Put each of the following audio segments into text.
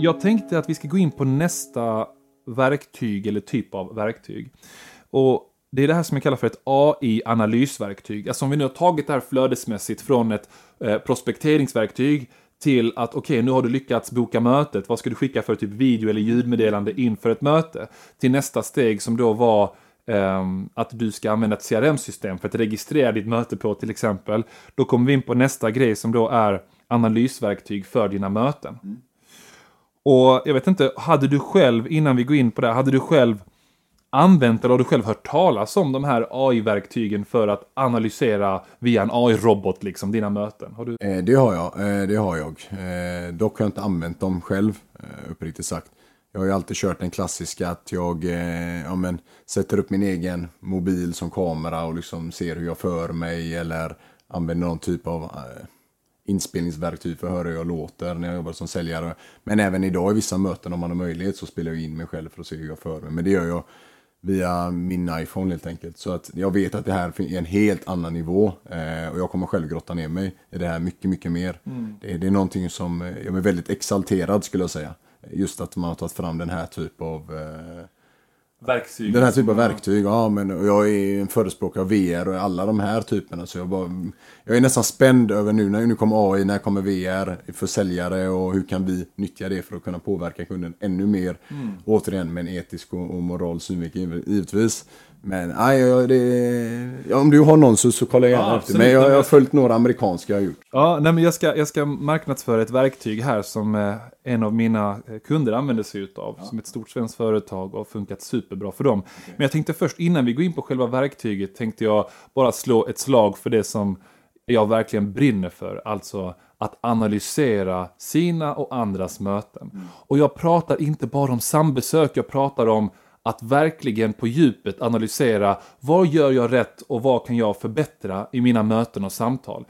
Jag tänkte att vi ska gå in på nästa verktyg eller typ av verktyg. Och det är det här som jag kallar för ett AI-analysverktyg. Alltså om vi nu har tagit det här flödesmässigt från ett eh, prospekteringsverktyg till att okej, okay, nu har du lyckats boka mötet. Vad ska du skicka för typ video eller ljudmeddelande inför ett möte? Till nästa steg som då var ehm, att du ska använda ett CRM-system för att registrera ditt möte på till exempel. Då kommer vi in på nästa grej som då är analysverktyg för dina möten. Mm. Och jag vet inte, hade du själv, innan vi går in på det, hade du själv använt eller har du själv hört talas om de här AI-verktygen för att analysera via en AI-robot liksom dina möten? Har du... Eh, det har jag, eh, det har jag. Eh, dock har jag inte använt dem själv, eh, uppriktigt sagt. Jag har ju alltid kört den klassiska att jag eh, ja, men, sätter upp min egen mobil som kamera och liksom ser hur jag för mig eller använder någon typ av eh, inspelningsverktyg för att höra hur jag låter när jag jobbar som säljare. Men även idag i vissa möten om man har möjlighet så spelar jag in mig själv för att se hur jag för mig. Men det gör jag via min iPhone helt enkelt. Så att jag vet att det här är en helt annan nivå eh, och jag kommer själv grotta ner mig i det här mycket, mycket mer. Mm. Det, det, är någonting som eh, jag är väldigt exalterad skulle jag säga. Just att man har tagit fram den här typen av eh, Verktyg. Den här typen av verktyg, ja men jag är en förespråkare av VR och alla de här typerna. Så jag, bara, jag är nästan spänd över nu när nu kommer AI, när kommer VR för säljare och hur kan vi nyttja det för att kunna påverka kunden ännu mer. Mm. Återigen med en etisk och, och moral synvinkel givetvis. Men nej, det, ja, om du har någon så, så kollar jag gärna ja, efter. Men jag, jag har följt några amerikanska jag har gjort. Ja, nej, men jag ska, jag ska marknadsföra ett verktyg här som eh, en av mina eh, kunder använder sig utav. Ja. Som ett stort svenskt företag och funkat superbra för dem. Okay. Men jag tänkte först, innan vi går in på själva verktyget, tänkte jag bara slå ett slag för det som jag verkligen brinner för. Alltså att analysera sina och andras möten. Mm. Och jag pratar inte bara om sambesök, jag pratar om att verkligen på djupet analysera vad gör jag rätt och vad kan jag förbättra i mina möten och samtal.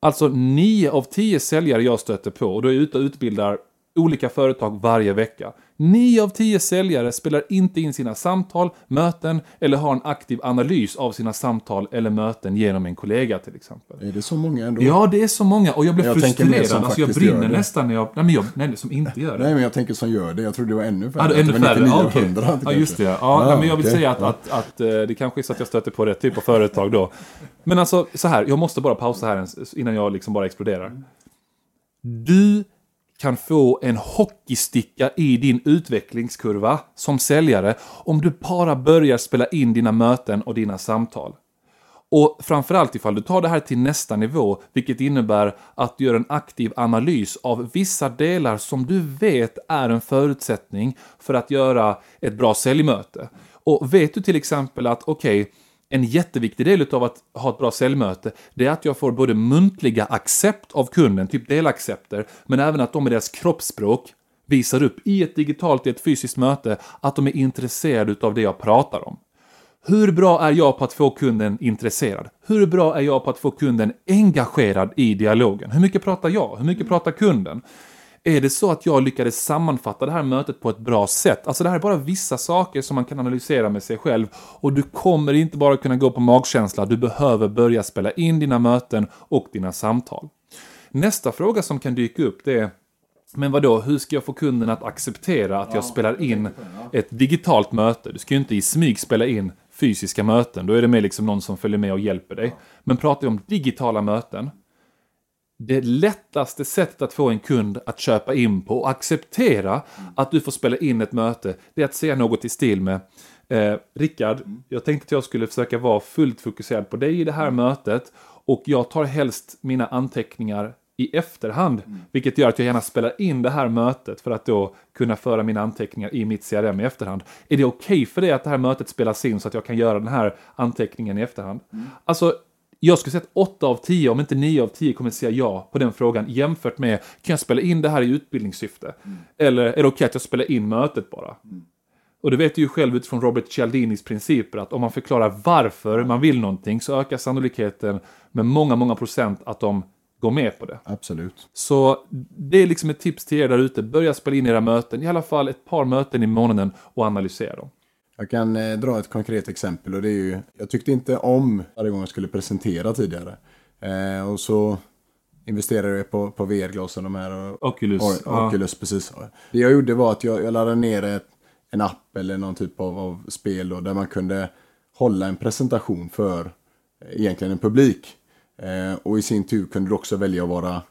Alltså 9 av 10 säljare jag stöter på, och då är jag ute och utbildar olika företag varje vecka. 9 av 10 säljare spelar inte in sina samtal, möten eller har en aktiv analys av sina samtal eller möten genom en kollega till exempel. Är det så många ändå? Ja, det är så många och jag blir jag frustrerad. Alltså jag brinner nästan när jag... Nej, men jag, nej, som inte gör det. Nej, men jag tänker som gör det. Jag trodde det var ännu färre. Ah, ännu färre? Ah, okay. Ja, just det. Ja, ah, men jag vill okay. säga att, att, att, att, eh, det kanske är så att jag stöter på rätt typ av företag då. Men alltså, så här. Jag måste bara pausa här innan jag liksom bara exploderar. Du kan få en hockeysticka i din utvecklingskurva som säljare om du bara börjar spela in dina möten och dina samtal. Och framförallt ifall du tar det här till nästa nivå, vilket innebär att du gör en aktiv analys av vissa delar som du vet är en förutsättning för att göra ett bra säljmöte. Och vet du till exempel att okej, okay, en jätteviktig del av att ha ett bra säljmöte, det är att jag får både muntliga accept av kunden, typ delaccepter, men även att de med deras kroppsspråk visar upp i ett digitalt, i ett fysiskt möte, att de är intresserade av det jag pratar om. Hur bra är jag på att få kunden intresserad? Hur bra är jag på att få kunden engagerad i dialogen? Hur mycket pratar jag? Hur mycket pratar kunden? Är det så att jag lyckades sammanfatta det här mötet på ett bra sätt? Alltså det här är bara vissa saker som man kan analysera med sig själv och du kommer inte bara kunna gå på magkänsla, du behöver börja spela in dina möten och dina samtal. Nästa fråga som kan dyka upp det är men vad då, hur ska jag få kunden att acceptera att jag spelar in ett digitalt möte? Du ska ju inte i smyg spela in fysiska möten, då är det mer liksom någon som följer med och hjälper dig. Men pratar vi om digitala möten, det lättaste sättet att få en kund att köpa in på och acceptera att du får spela in ett möte, det är att säga något i stil med eh, Rickard, jag tänkte att jag skulle försöka vara fullt fokuserad på dig i det här mötet och jag tar helst mina anteckningar i efterhand, mm. vilket gör att jag gärna spelar in det här mötet för att då kunna föra mina anteckningar i mitt CRM i efterhand. Är det okej okay för dig att det här mötet spelas in så att jag kan göra den här anteckningen i efterhand? Mm. Alltså, jag skulle säga att 8 av 10, om inte 9 av 10 kommer att säga ja på den frågan jämfört med kan jag spela in det här i utbildningssyfte? Mm. Eller är det okej okay att jag spelar in mötet bara? Mm. Och det vet du ju själv utifrån Robert Cialdinis principer att om man förklarar varför man vill någonting så ökar sannolikheten med många, många procent att de går med på det. Absolut. Så det är liksom ett tips till er där ute. Börja spela in era möten, i alla fall ett par möten i månaden och analysera dem. Jag kan eh, dra ett konkret exempel och det är ju, jag tyckte inte om varje gång jag skulle presentera tidigare. Eh, och så investerade på, på VR-glasen de här. Och, Oculus. Och, Oculus, ja. precis. Det jag gjorde var att jag, jag laddade ner ett, en app eller någon typ av, av spel då, där man kunde hålla en presentation för egentligen en publik. Eh, och i sin tur kunde du också välja att vara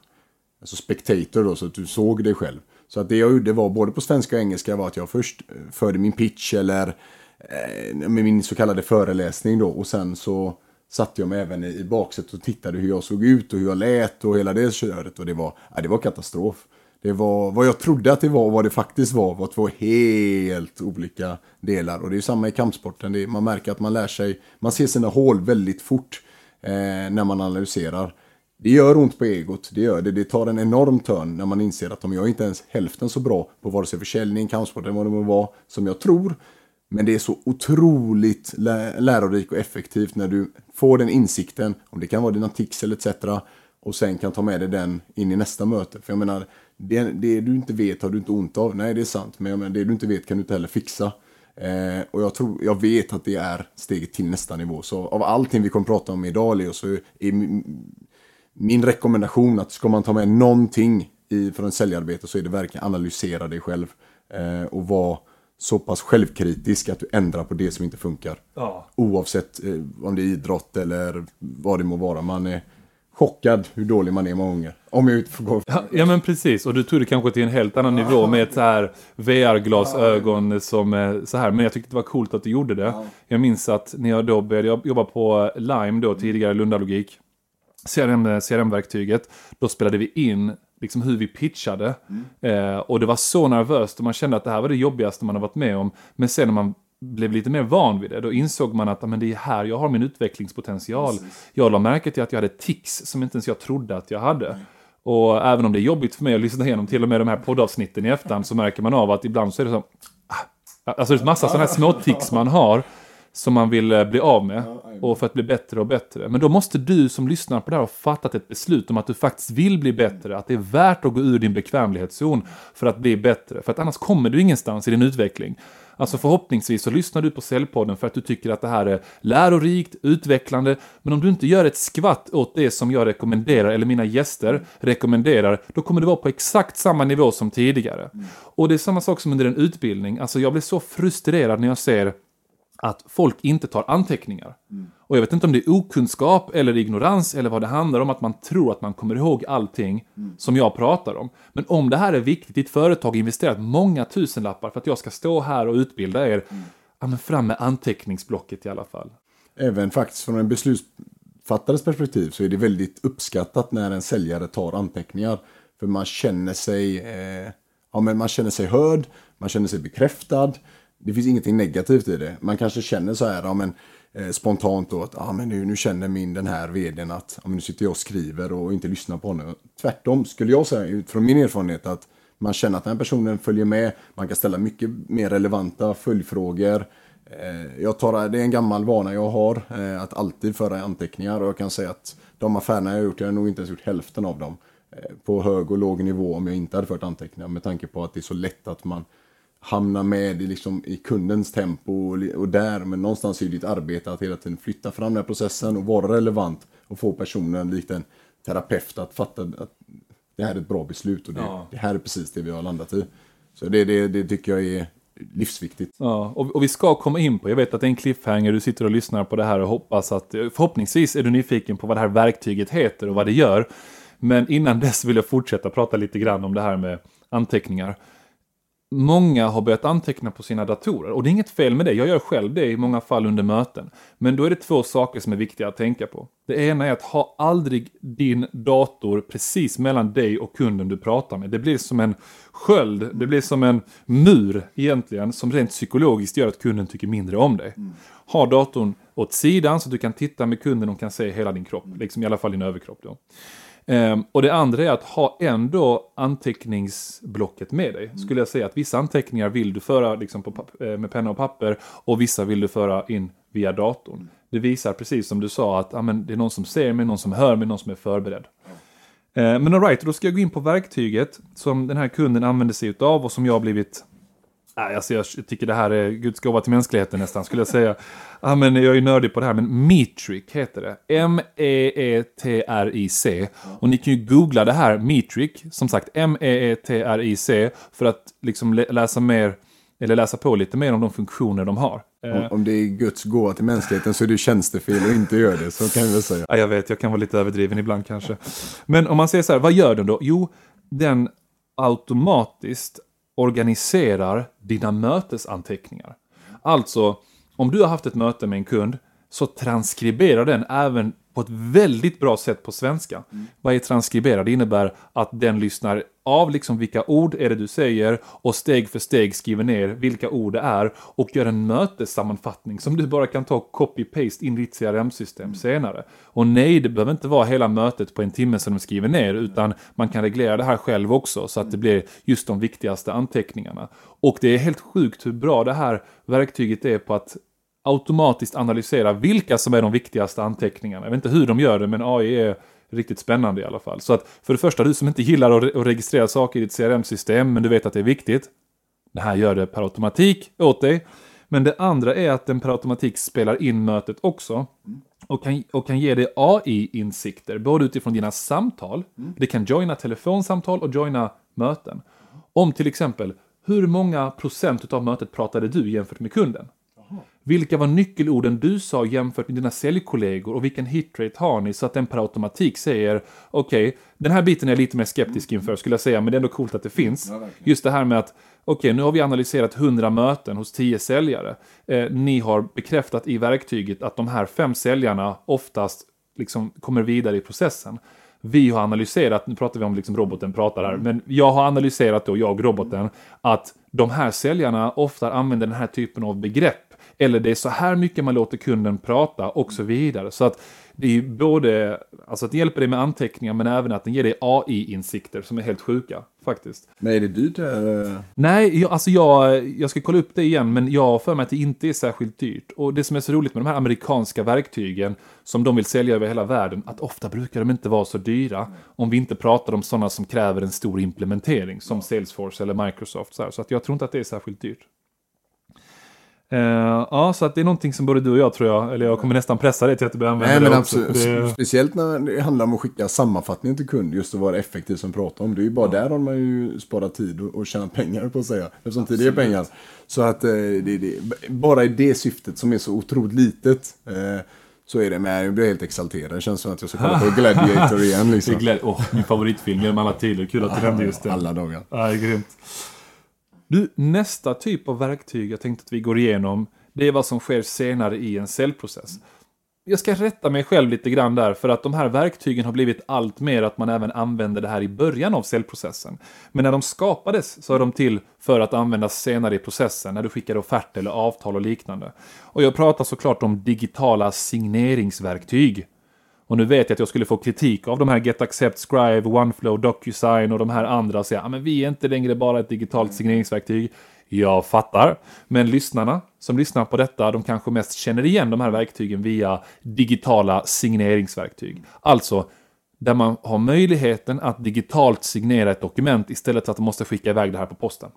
alltså spectator då, så att du såg dig själv. Så att det jag gjorde var både på svenska och engelska var att jag först eh, förde min pitch eller Eh, med min så kallade föreläsning då och sen så satte jag mig även i, baksätet och tittade hur jag såg ut och hur jag lät och hela det köret och det var, ja, det var katastrof. Det var vad jag trodde att det var och vad det faktiskt var var två helt olika delar. Och det är samma i kampsporten. Det är, man märker att man lär sig, man ser sina hål väldigt fort eh, när man analyserar. Det gör ont på egot, det gör det. Det tar en enorm törn när man inser att om jag inte ens hälften så bra på vare sig försäljning, kampsport eller vad det må vara som jag tror. Men det är så otroligt lä lärorikt och effektivt när du får den insikten, om det kan vara dina tics eller etc. Och sen kan ta med dig den in i nästa möte. För jag menar, det, det du inte vet har du inte ont av. Nej, det är sant. Men jag menar, det du inte vet kan du inte heller fixa. Eh, och jag, tror, jag vet att det är steget till nästa nivå. Så av allting vi kommer prata om idag, Leo, så är min rekommendation att ska man ta med någonting i, från säljarbete så är det verkligen analysera dig själv. Eh, och vara så pass självkritisk att du ändrar på det som inte funkar. Ja. Oavsett eh, om det är idrott eller vad det må vara. Man är chockad hur dålig man är många gånger. Om jag inte får gå. Ja, ja men precis. Och du tog det kanske till en helt annan ja. nivå med ett så här VR-glasögon som eh, så här. Men jag tyckte det var coolt att du gjorde det. Ja. Jag minns att när jag då började jobba på Lime då tidigare, Lundalogik. CRM, CRM-verktyget. Då spelade vi in liksom hur vi pitchade. Mm. Eh, och det var så nervöst och man kände att det här var det jobbigaste man har varit med om. Men sen när man blev lite mer van vid det, då insåg man att men det är här jag har min utvecklingspotential. Precis. Jag la märke till att jag hade tics som inte ens jag trodde att jag hade. Nej. Och även om det är jobbigt för mig att lyssna igenom till och med de här poddavsnitten i efterhand så märker man av att ibland så är det så... Ah, alltså det är massa sådana här små tics man har som man vill eh, bli av med. Och för att bli bättre och bättre. Men då måste du som lyssnar på det här ha fattat ett beslut om att du faktiskt vill bli bättre. Att det är värt att gå ur din bekvämlighetszon för att bli bättre. För att annars kommer du ingenstans i din utveckling. Alltså förhoppningsvis så lyssnar du på Säljpodden för att du tycker att det här är lärorikt, utvecklande. Men om du inte gör ett skvatt åt det som jag rekommenderar, eller mina gäster rekommenderar, då kommer det vara på exakt samma nivå som tidigare. Och det är samma sak som under en utbildning. Alltså jag blir så frustrerad när jag ser att folk inte tar anteckningar. Mm. Och jag vet inte om det är okunskap eller ignorans eller vad det handlar om, att man tror att man kommer ihåg allting mm. som jag pratar om. Men om det här är viktigt, ditt företag har investerat många tusenlappar för att jag ska stå här och utbilda er, mm. ja men fram med anteckningsblocket i alla fall. Även faktiskt från en beslutsfattares perspektiv så är det väldigt uppskattat när en säljare tar anteckningar. För man känner sig, eh, ja, men man känner sig hörd, man känner sig bekräftad det finns ingenting negativt i det. Man kanske känner så här, ja, men, eh, spontant då att ah, men nu, nu känner min den här vdn att ah, men nu sitter jag och skriver och inte lyssnar på honom. Tvärtom skulle jag säga utifrån min erfarenhet att man känner att den här personen följer med. Man kan ställa mycket mer relevanta följdfrågor. Eh, jag tar, det är en gammal vana jag har eh, att alltid föra anteckningar och jag kan säga att de affärerna jag har gjort, jag har nog inte ens gjort hälften av dem eh, på hög och låg nivå om jag inte hade fört anteckningar med tanke på att det är så lätt att man hamna med i, liksom, i kundens tempo och, och där. Men någonstans är ditt arbete att hela tiden flytta fram den här processen och vara relevant och få personen likt en terapeut att fatta att det här är ett bra beslut och det, ja. det här är precis det vi har landat i. Så det, det, det tycker jag är livsviktigt. Ja, och, och, vi ska komma in på, jag vet att det är en cliffhanger, du sitter och lyssnar på det här och hoppas att, förhoppningsvis är du nyfiken på vad det här verktyget heter och vad det gör. Men innan dess vill jag fortsätta prata lite grann om det här med anteckningar. Många har börjat anteckna på sina datorer och det är inget fel med det. Jag gör själv det i många fall under möten. Men då är det två saker som är viktiga att tänka på. Det ena är att ha aldrig din dator precis mellan dig och kunden du pratar med. Det blir som en sköld, det blir som en mur egentligen som rent psykologiskt gör att kunden tycker mindre om dig. Ha datorn åt sidan så att du kan titta med kunden och kan se hela din kropp, liksom i alla fall din överkropp då. Um, och det andra är att ha ändå anteckningsblocket med dig. Mm. Skulle jag säga att vissa anteckningar vill du föra liksom på, eh, med penna och papper och vissa vill du föra in via datorn. Mm. Det visar precis som du sa att amen, det är någon som ser mig, någon som hör mig, någon som är förberedd. Uh, men alright, då ska jag gå in på verktyget som den här kunden använder sig av och som jag har blivit alltså jag tycker det här är Guds gåva till mänskligheten nästan, skulle jag säga. Ja, men jag är ju nördig på det här, men Metric heter det. M-E-E-T-R-I-C. Och ni kan ju googla det här, Metric, som sagt M-E-E-T-R-I-C, för att liksom läsa mer, eller läsa på lite mer om de funktioner de har. Om, om det är Guds gåva till mänskligheten så är det tjänstefel att inte göra det, så kan vi väl säga. Ja, jag vet, jag kan vara lite överdriven ibland kanske. Men om man säger så här, vad gör den då? Jo, den automatiskt organiserar dina mötesanteckningar. Alltså, om du har haft ett möte med en kund så transkriberar den även på ett väldigt bra sätt på svenska. Mm. Vad är transkribera? Det innebär att den lyssnar av liksom vilka ord är det du säger och steg för steg skriver ner vilka ord det är och gör en mötessammanfattning som du bara kan ta copy-paste in i ditt CRM-system mm. senare. Och nej, det behöver inte vara hela mötet på en timme som de skriver ner utan man kan reglera det här själv också så att det blir just de viktigaste anteckningarna. Och det är helt sjukt hur bra det här verktyget är på att automatiskt analysera vilka som är de viktigaste anteckningarna. Jag vet inte hur de gör det, men AI är riktigt spännande i alla fall. Så att för det första, du som inte gillar att, re att registrera saker i ditt CRM-system, men du vet att det är viktigt. Det här gör det per automatik åt dig. Men det andra är att den per automatik spelar in mötet också. Och kan, och kan ge dig AI-insikter, både utifrån dina samtal, mm. det kan joina telefonsamtal och joina möten. Om till exempel, hur många procent av mötet pratade du jämfört med kunden? Vilka var nyckelorden du sa jämfört med dina säljkollegor och vilken hitrate har ni så att den per automatik säger okej, okay, den här biten är jag lite mer skeptisk inför skulle jag säga, men det är ändå coolt att det finns. Just det här med att okej, okay, nu har vi analyserat 100 möten hos 10 säljare. Eh, ni har bekräftat i verktyget att de här fem säljarna oftast liksom kommer vidare i processen. Vi har analyserat, nu pratar vi om liksom roboten pratar här, men jag har analyserat då, jag roboten, att de här säljarna ofta använder den här typen av begrepp eller det är så här mycket man låter kunden prata och så vidare. Så att det är både, alltså att det hjälper dig med anteckningar men även att den ger dig AI-insikter som är helt sjuka faktiskt. Men är det dyrt? Eller? Nej, jag, alltså jag, jag ska kolla upp det igen men jag har för mig att det inte är särskilt dyrt. Och det som är så roligt med de här amerikanska verktygen som de vill sälja över hela världen, att ofta brukar de inte vara så dyra om vi inte pratar om sådana som kräver en stor implementering som Salesforce eller Microsoft. Så, här. så att jag tror inte att det är särskilt dyrt. Uh, ja, så att det är någonting som både du och jag tror jag, eller jag kommer nästan pressa dig till att du börjar använda Nej, men det absolut, det... Speciellt när det handlar om att skicka sammanfattningen till kund, just att vara effektiv som pratar om. Det är ju bara ja. där har man ju sparat tid och, och tjänat pengar på att säga. Eftersom tid är pengar. Så att eh, det, det, bara i det syftet som är så otroligt litet. Eh, så är det, men jag blir helt exalterad. Det känns som att jag ska kolla på Gladiator igen. Liksom. oh, min favoritfilm genom alla tider. Kul att du nämnde just det. Alla dagar. Ja, grymt. Du, nästa typ av verktyg jag tänkte att vi går igenom, det är vad som sker senare i en cellprocess. Jag ska rätta mig själv lite grann där, för att de här verktygen har blivit allt mer att man även använder det här i början av cellprocessen. Men när de skapades så är de till för att användas senare i processen, när du skickar offert eller avtal och liknande. Och jag pratar såklart om digitala signeringsverktyg. Och nu vet jag att jag skulle få kritik av de här Get Accept, Scribe, OneFlow, DocuSign och de här andra. och säga att vi är inte längre bara ett digitalt signeringsverktyg. Jag fattar. Men lyssnarna som lyssnar på detta, de kanske mest känner igen de här verktygen via digitala signeringsverktyg. Alltså, där man har möjligheten att digitalt signera ett dokument istället för att man måste skicka iväg det här på posten.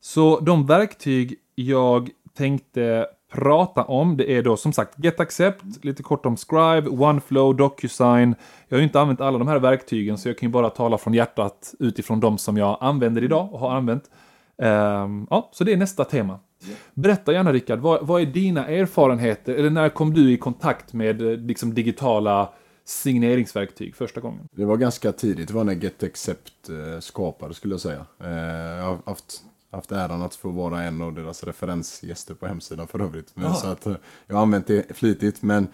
Så de verktyg jag tänkte prata om. Det är då som sagt GetAccept, lite kort om Scribe, OneFlow, DocuSign. Jag har ju inte använt alla de här verktygen så jag kan ju bara tala från hjärtat utifrån de som jag använder idag och har använt. Um, ja, så det är nästa tema. Berätta gärna Rickard, vad, vad, är dina erfarenheter, eller när kom du i kontakt med eh, liksom, digitala signeringsverktyg första gången? Det var ganska tidigt, det var när GetAccept eh, skapades skulle jag säga. Eh, jag har haft haft äran att få vara en av deras referensgäster på hemsidan för övrigt. Men, så att, eh, jag har använt det flitigt, men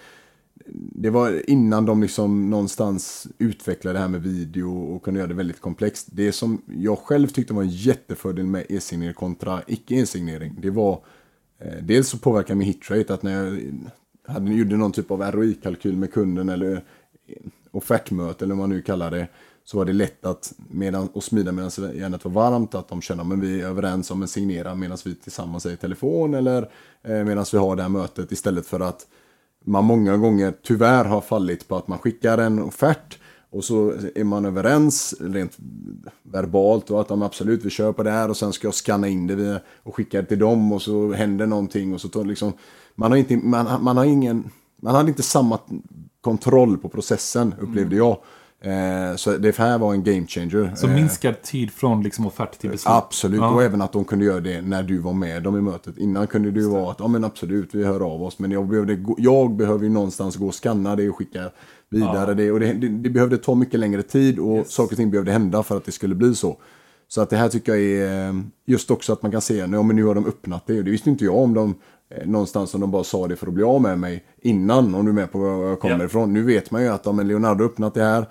det var innan de liksom någonstans utvecklade det här med video och kunde göra det väldigt komplext. Det som jag själv tyckte var en jättefördel med e-signering kontra icke e-signering, det var eh, dels så påverkar min hitrate, att när jag hade, gjorde någon typ av ROI-kalkyl med kunden eller eh, offertmöte eller vad man nu kallar det, så var det lätt att, medan, och smida medan järnet var varmt, att de känner att vi är överens om att signera medan vi tillsammans är i telefon eller eh, medan vi har det här mötet istället för att man många gånger tyvärr har fallit på att man skickar en offert Och så är man överens rent verbalt och att de absolut vi kör på det här och sen ska jag scanna in det och skicka det till dem och så händer någonting och så tar liksom man har inte, man, man har ingen, man hade inte samma kontroll på processen upplevde jag. Eh, så det här var en game changer. Så minskad tid från liksom offert till beslut? Absolut, ja. och även att de kunde göra det när du var med dem i mötet. Innan kunde det ju vara att, ja men absolut, vi hör av oss. Men jag behövde, jag behöver ju någonstans gå och scanna det och skicka vidare ja. det. Och det, det, det, behövde ta mycket längre tid och yes. saker och ting behövde hända för att det skulle bli så. Så att det här tycker jag är eh, just också att man kan se, ja men nu har de öppnat det. Och det visste inte jag om de eh, någonstans om de bara sa det för att bli av med mig innan, om du är med på var jag kommer yeah. ifrån. Nu vet man ju att om Leonardo öppnat det här, eh,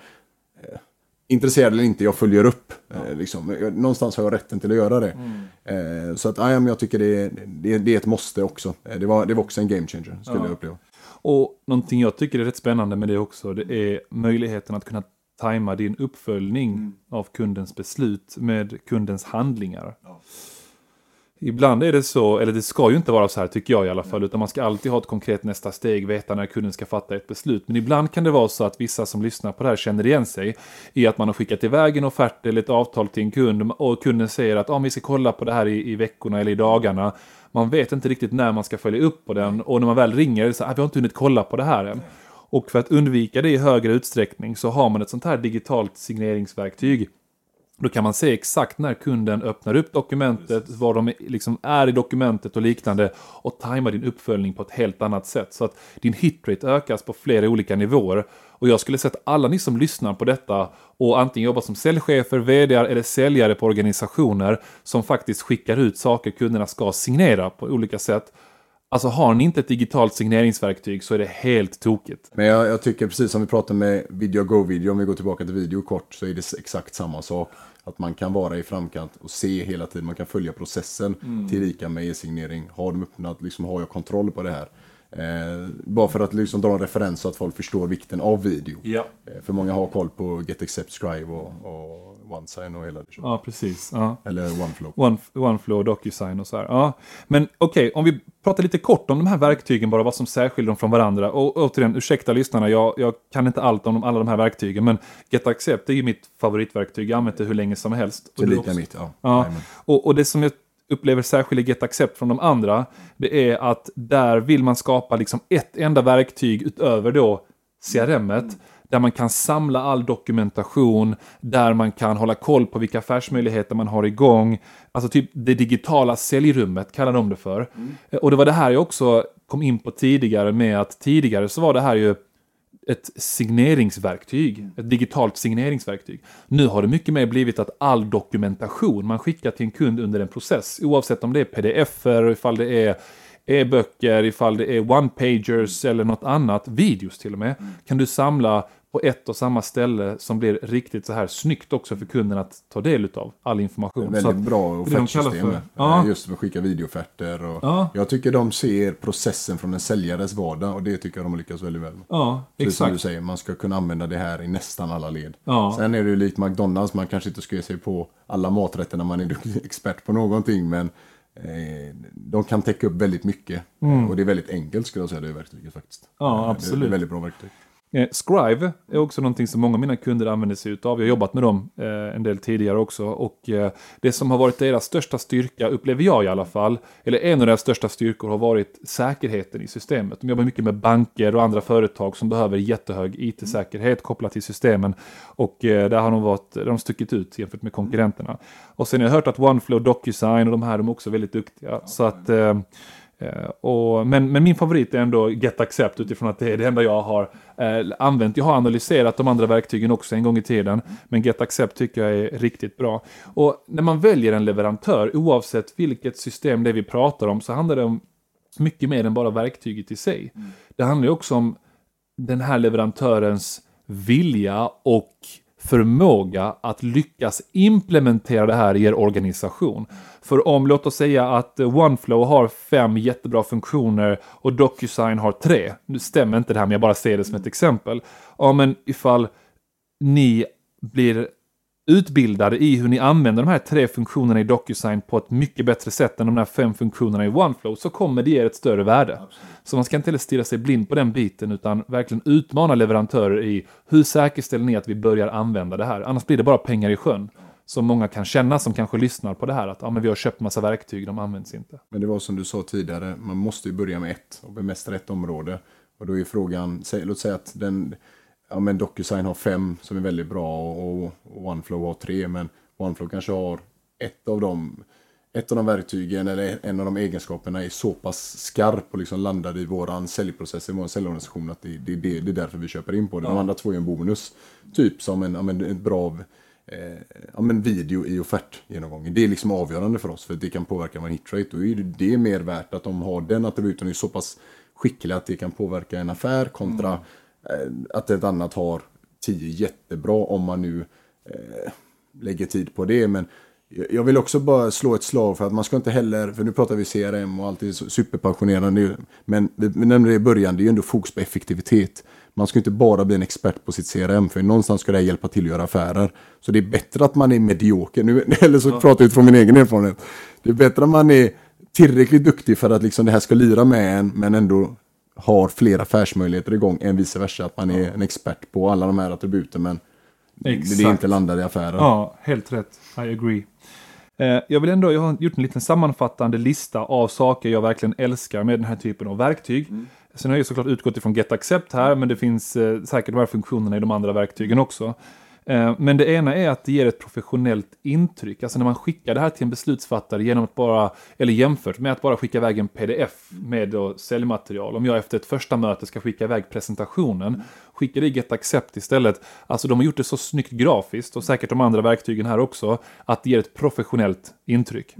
intresserad eller inte, jag följer upp. Ja. liksom. Någonstans har jag rätten till att göra det. Mm. så att, ja, jag tycker det, det, det, är ett måste också. det, var, det var också en game changer, skulle ja. jag uppleva. Och någonting jag tycker är rätt spännande med det också, det är möjligheten att kunna tajma din uppföljning mm. av kundens beslut med kundens handlingar. Ja. Ibland är det så, eller det ska ju inte vara så här tycker jag i alla fall, utan man ska alltid ha ett konkret nästa steg, veta när kunden ska fatta ett beslut. Men ibland kan det vara så att vissa som lyssnar på det här känner igen sig i att man har skickat iväg en offert eller ett avtal till en kund och kunden säger att ah, vi ska kolla på det här i, i veckorna eller i dagarna. Man vet inte riktigt när man ska följa upp på den och när man väl ringer är det så här, ah, vi har inte hunnit kolla på det här än. Och för att undvika det i högre utsträckning så har man ett sånt här digitalt signeringsverktyg. Då kan man se exakt när kunden öppnar upp dokumentet, var de liksom är i dokumentet och liknande och tajma din uppföljning på ett helt annat sätt. Så att din hitrate ökas på flera olika nivåer. Och jag skulle säga att alla ni som lyssnar på detta och antingen jobbar som säljchefer, vd eller säljare på organisationer som faktiskt skickar ut saker kunderna ska signera på olika sätt Alltså har ni inte ett digitalt signeringsverktyg så är det helt tokigt. Men jag, jag tycker precis som vi pratade med Video Go Video, om vi går tillbaka till video kort, så är det exakt samma sak. Att man kan vara i framkant och se hela tiden, man kan följa processen mm. tillika med e-signering. Har de öppnat, liksom, har jag kontroll på det här? Eh, bara för att liksom dra en referens så att folk förstår vikten av video. Ja. Eh, för många har koll på Get Accept Scribe och, och OneSign och hela det. Ja, precis. Ja. Eller OneFlow. One, OneFlow, DocuSign och så här. Ja. Men okej, okay, om vi pratar lite kort om de här verktygen, bara vad som särskiljer dem från varandra. Och återigen, ursäkta lyssnarna, jag, jag kan inte allt om alla de här verktygen, men Get Accept är ju mitt favoritverktyg. Jag har använt det hur länge som helst. Det är lika mitt, ja. ja. Och, och det som jag upplever särskiljer Get Accept från de andra, det är att där vill man skapa liksom ett enda verktyg utöver då CRMet. Mm där man kan samla all dokumentation, där man kan hålla koll på vilka affärsmöjligheter man har igång. Alltså typ det digitala säljrummet kallar de det för. Mm. Och det var det här jag också kom in på tidigare med att tidigare så var det här ju ett signeringsverktyg, ett digitalt signeringsverktyg. Nu har det mycket mer blivit att all dokumentation man skickar till en kund under en process, oavsett om det är pdf-er, ifall det är e-böcker, ifall det är one-pagers eller något annat, videos till och med, mm. kan du samla på ett och samma ställe som blir riktigt så här snyggt också för kunden att ta del av all information. väldigt så bra offertsystem. För, ja. Just för att skicka videoofferter. Och ja. Jag tycker de ser processen från en säljares vardag och det tycker jag de har lyckats väldigt väl med. Ja, exakt. Som du säger, man ska kunna använda det här i nästan alla led. Ja. Sen är det ju likt McDonalds, man kanske inte ska ge sig på alla maträtter när man är expert på någonting, men eh, de kan täcka upp väldigt mycket. Mm. Och det är väldigt enkelt skulle jag säga, det verktyget faktiskt. Ja, absolut. Det är väldigt bra verktyg. Eh, Scrive är också någonting som många av mina kunder använder sig utav. Jag har jobbat med dem eh, en del tidigare också. Och eh, det som har varit deras största styrka, upplever jag i alla fall, eller en av deras största styrkor har varit säkerheten i systemet. De jobbar mycket med banker och andra företag som behöver jättehög IT-säkerhet kopplat till systemen. Och där har de, varit, de stuckit ut jämfört med konkurrenterna. Och sen har jag hört att OneFlow, DocuSign och de här de är också väldigt duktiga. Så att och, men, men, min favorit är ändå Get Accept utifrån att det är det enda jag har eh, använt. Jag har analyserat de andra verktygen också en gång i tiden, men Get Accept tycker jag är riktigt bra. Och när man väljer en leverantör, oavsett vilket system det är vi pratar om, så handlar det om mycket mer än bara verktyget i sig. Mm. Det handlar ju också om den här leverantörens vilja och förmåga att lyckas implementera det här i er organisation. För om, låt oss säga att OneFlow har fem jättebra funktioner och DocuSign har tre. Nu stämmer inte det här, men jag bara ser det som ett exempel. Ja, men ifall ni blir utbildade i hur ni använder de här tre funktionerna i DocuSign på ett mycket bättre sätt än de här fem funktionerna i OneFlow så kommer det ge ett större värde. Absolut. Så man ska inte heller stirra sig blind på den biten utan verkligen utmana leverantörer i hur säkerställer ni att vi börjar använda det här? Annars blir det bara pengar i sjön. Som många kan känna som kanske lyssnar på det här att ja, men vi har köpt massa verktyg, de används inte. Men det var som du sa tidigare, man måste ju börja med ett och bemästra ett område. Och då är frågan, låt säga att den ja, men DocuSign har fem som är väldigt bra och, och OneFlow har tre. Men OneFlow kanske har ett av dem ett av de verktygen eller en av de egenskaperna är så pass skarp och liksom landad i våran säljprocess, i vår säljorganisation att det, det, det, det är därför vi köper in på det. De andra två är en bonus. Typ som en, en, en bra eh, ja, men video i offertgenomgången. Det är liksom avgörande för oss för det kan påverka vår hitrate. Då är det mer värt att de har den attributen och är så pass skickliga att det kan påverka en affär kontra mm att ett annat har tio jättebra om man nu eh, lägger tid på det. Men jag vill också bara slå ett slag för att man ska inte heller, för nu pratar vi CRM och allt är superpassionerande. Men vi nämnde det i början, det är ju ändå fokus på effektivitet. Man ska inte bara bli en expert på sitt CRM, för någonstans ska det hjälpa till att göra affärer. Så det är bättre att man är medioker, nu, eller så pratar jag utifrån min egen erfarenhet. Det är bättre att man är tillräckligt duktig för att liksom det här ska lira med en, men ändå har fler affärsmöjligheter igång än vice versa. Att man är en expert på alla de här attributen men Exakt. det är inte landar i affären. Ja, helt rätt. I agree. Eh, jag vill ändå, jag har gjort en liten sammanfattande lista av saker jag verkligen älskar med den här typen av verktyg. Mm. Sen har jag såklart utgått ifrån Get Accept här, men det finns eh, säkert de här funktionerna i de andra verktygen också. Eh, men det ena är att det ger ett professionellt intryck. Alltså när man skickar det här till en beslutsfattare genom att bara, eller jämfört med att bara skicka iväg en pdf med då säljmaterial. Om jag efter ett första möte ska skicka iväg presentationen, skicka det i Get Accept istället. Alltså de har gjort det så snyggt grafiskt och säkert de andra verktygen här också, att det ger ett professionellt intryck.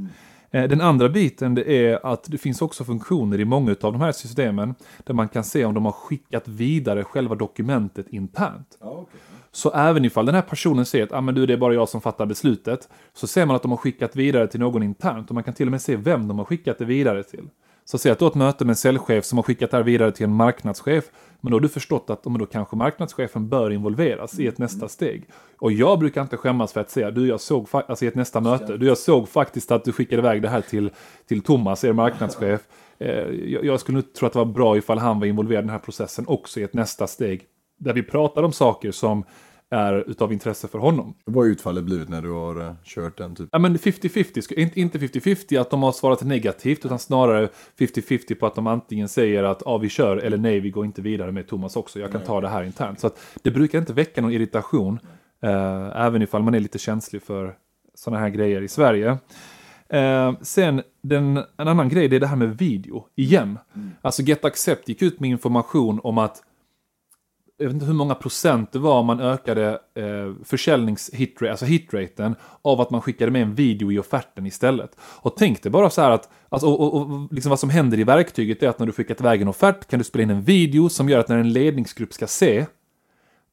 Eh, den andra biten det är att det finns också funktioner i många av de här systemen där man kan se om de har skickat vidare själva dokumentet internt. okay. Så även ifall den här personen säger att ah, men du, det är bara jag som fattar beslutet, så ser man att de har skickat vidare till någon internt och man kan till och med se vem de har skickat det vidare till. Så säg att du har ett möte med en säljchef som har skickat det här vidare till en marknadschef, men då har du förstått att då kanske marknadschefen bör involveras i ett nästa steg. Och jag brukar inte skämmas för att säga, du jag såg, alltså i ett nästa möte, du jag såg faktiskt att du skickade iväg det här till, till Thomas, er marknadschef. Eh, jag, jag skulle nog tro att det var bra ifall han var involverad i den här processen också i ett nästa steg där vi pratar om saker som är utav intresse för honom. Vad har utfallet blivit när du har uh, kört den? Typ? Ja men 50-50, inte 50-50 att de har svarat negativt utan snarare 50-50 på att de antingen säger att ja vi kör eller nej vi går inte vidare med Thomas också, jag kan nej. ta det här internt. Så att det brukar inte väcka någon irritation, uh, även ifall man är lite känslig för sådana här grejer i Sverige. Uh, sen den, en annan grej det är det här med video, igen. Mm. Alltså Get Accept gick ut med information om att jag vet inte hur många procent det var man ökade eh, försäljningshitraten, alltså hitraten, av att man skickade med en video i offerten istället. Och tänk dig bara så här att, alltså, och, och, och liksom vad som händer i verktyget är att när du skickat iväg en offert kan du spela in en video som gör att när en ledningsgrupp ska se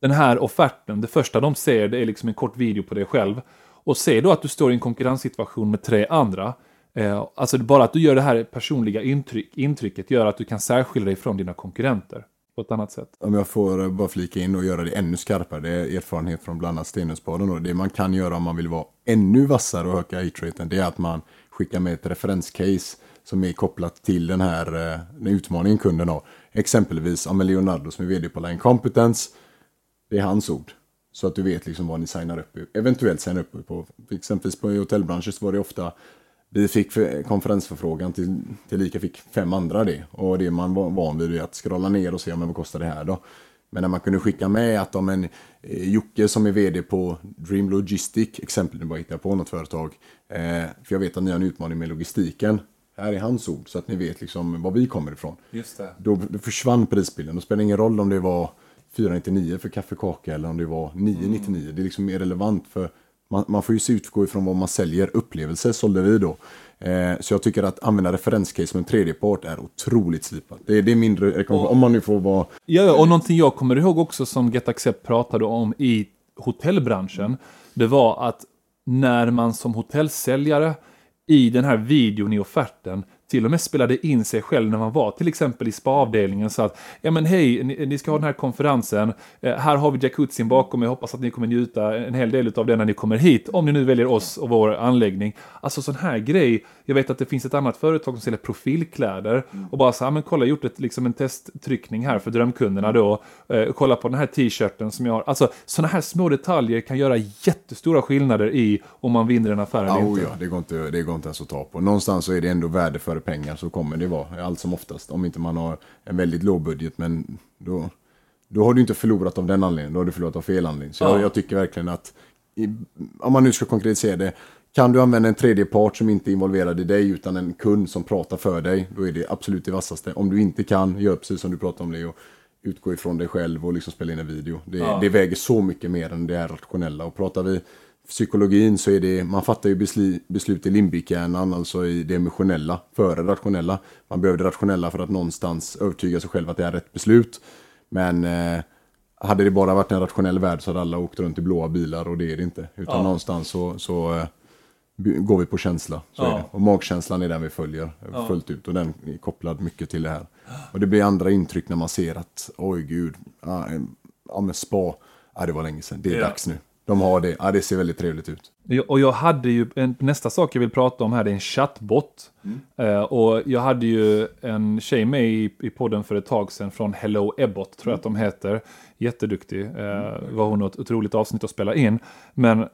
den här offerten, det första de ser det är liksom en kort video på dig själv. Och se då att du står i en konkurrenssituation med tre andra. Eh, alltså bara att du gör det här personliga intryck, intrycket gör att du kan särskilja dig från dina konkurrenter på ett annat sätt. Om jag får bara flika in och göra det ännu skarpare, det är erfarenhet från bland annat Stenungsbaden. Det man kan göra om man vill vara ännu vassare och öka hitraten, det är att man skickar med ett referenscase som är kopplat till den här eh, den utmaningen kunden har. Exempelvis om Leonardo som är vd på Line Competence. Det är hans ord. Så att du vet liksom vad ni signar upp eventuellt signar upp på. Exempelvis på hotellbranschen så var det ofta vi fick konferensförfrågan till, till lika fick fem andra det. Och det man var van vid är att scrolla ner och se om vad kostar det här då. Men när man kunde skicka med att om en eh, Jocke som är vd på Dream Logistic, exempel, nu bara hittar på något företag. Eh, för jag vet att ni har en utmaning med logistiken. Här är hans ord, så att ni vet liksom var vi kommer ifrån. Just det. Då, då försvann prisbilden. Då spelar det ingen roll om det var 499 för kaffekaka eller om det var 999. Mm. Det är liksom mer relevant för man, man får ju utgå ifrån vad man säljer. Upplevelser sålde vi då. Eh, så jag tycker att använda referenscase med en tredjepart är otroligt slipat. Det, det är mindre rekommendation, om man nu får vara... Ja, och någonting jag kommer ihåg också som Get Accept pratade om i hotellbranschen. Det var att när man som hotellsäljare i den här videon i offerten till och med spelade in sig själv när man var till exempel i spa-avdelningen. Så att, ja men hej, ni, ni, ska ha den här konferensen. Eh, här har vi jacuzzin bakom. Jag hoppas att ni kommer njuta en hel del av den när ni kommer hit. Om ni nu väljer oss och vår anläggning. Alltså sån här grej. Jag vet att det finns ett annat företag som säljer profilkläder. Och bara så här, men kolla, gjort ett, liksom en testtryckning här för drömkunderna då. Eh, kolla på den här t-shirten som jag har. Alltså såna här små detaljer kan göra jättestora skillnader i om man vinner en affär eller oh, inte. Ja, det går inte, det går inte ens att ta på. Någonstans så är det ändå värde för pengar, så kommer det vara. Allt som oftast. Om inte man har en väldigt låg budget, men då, då har du inte förlorat av den anledningen. Då har du förlorat av fel anledning. Så ja. jag, jag, tycker verkligen att, i, om man nu ska konkretisera det, kan du använda en tredje part som inte är involverad i dig utan en kund som pratar för dig, då är det absolut det vassaste. Om du inte kan, gör precis som du pratade om Leo. Utgå ifrån dig själv och liksom spela in en video. Det, ja. det väger så mycket mer än det är rationella. Och pratar vi psykologin så är det, man fattar ju beslut, beslut i limbikhjärnan, alltså i det emotionella, före rationella. Man behöver det rationella för att någonstans övertyga sig själv att det är rätt beslut. Men eh, hade det bara varit en rationell värld så hade alla åkt runt i blåa bilar och det är det inte. Utan ja. någonstans så, så eh, går vi på känsla. Så ja. är det. Och magkänslan är den vi följer ja. fullt ut och den är kopplad mycket till det här. Och det blir andra intryck när man ser att oj gud, ja, men spa, ja, det var länge sedan, det är dags nu. De har det. Ja, det ser väldigt trevligt ut. Och jag hade ju, en, nästa sak jag vill prata om här, är en chattbot. Mm. Uh, och jag hade ju en tjej med i, i podden för ett tag sedan från Hello Ebbot, tror jag att de heter. Jätteduktig, uh, var hon ett otroligt avsnitt att spela in. Men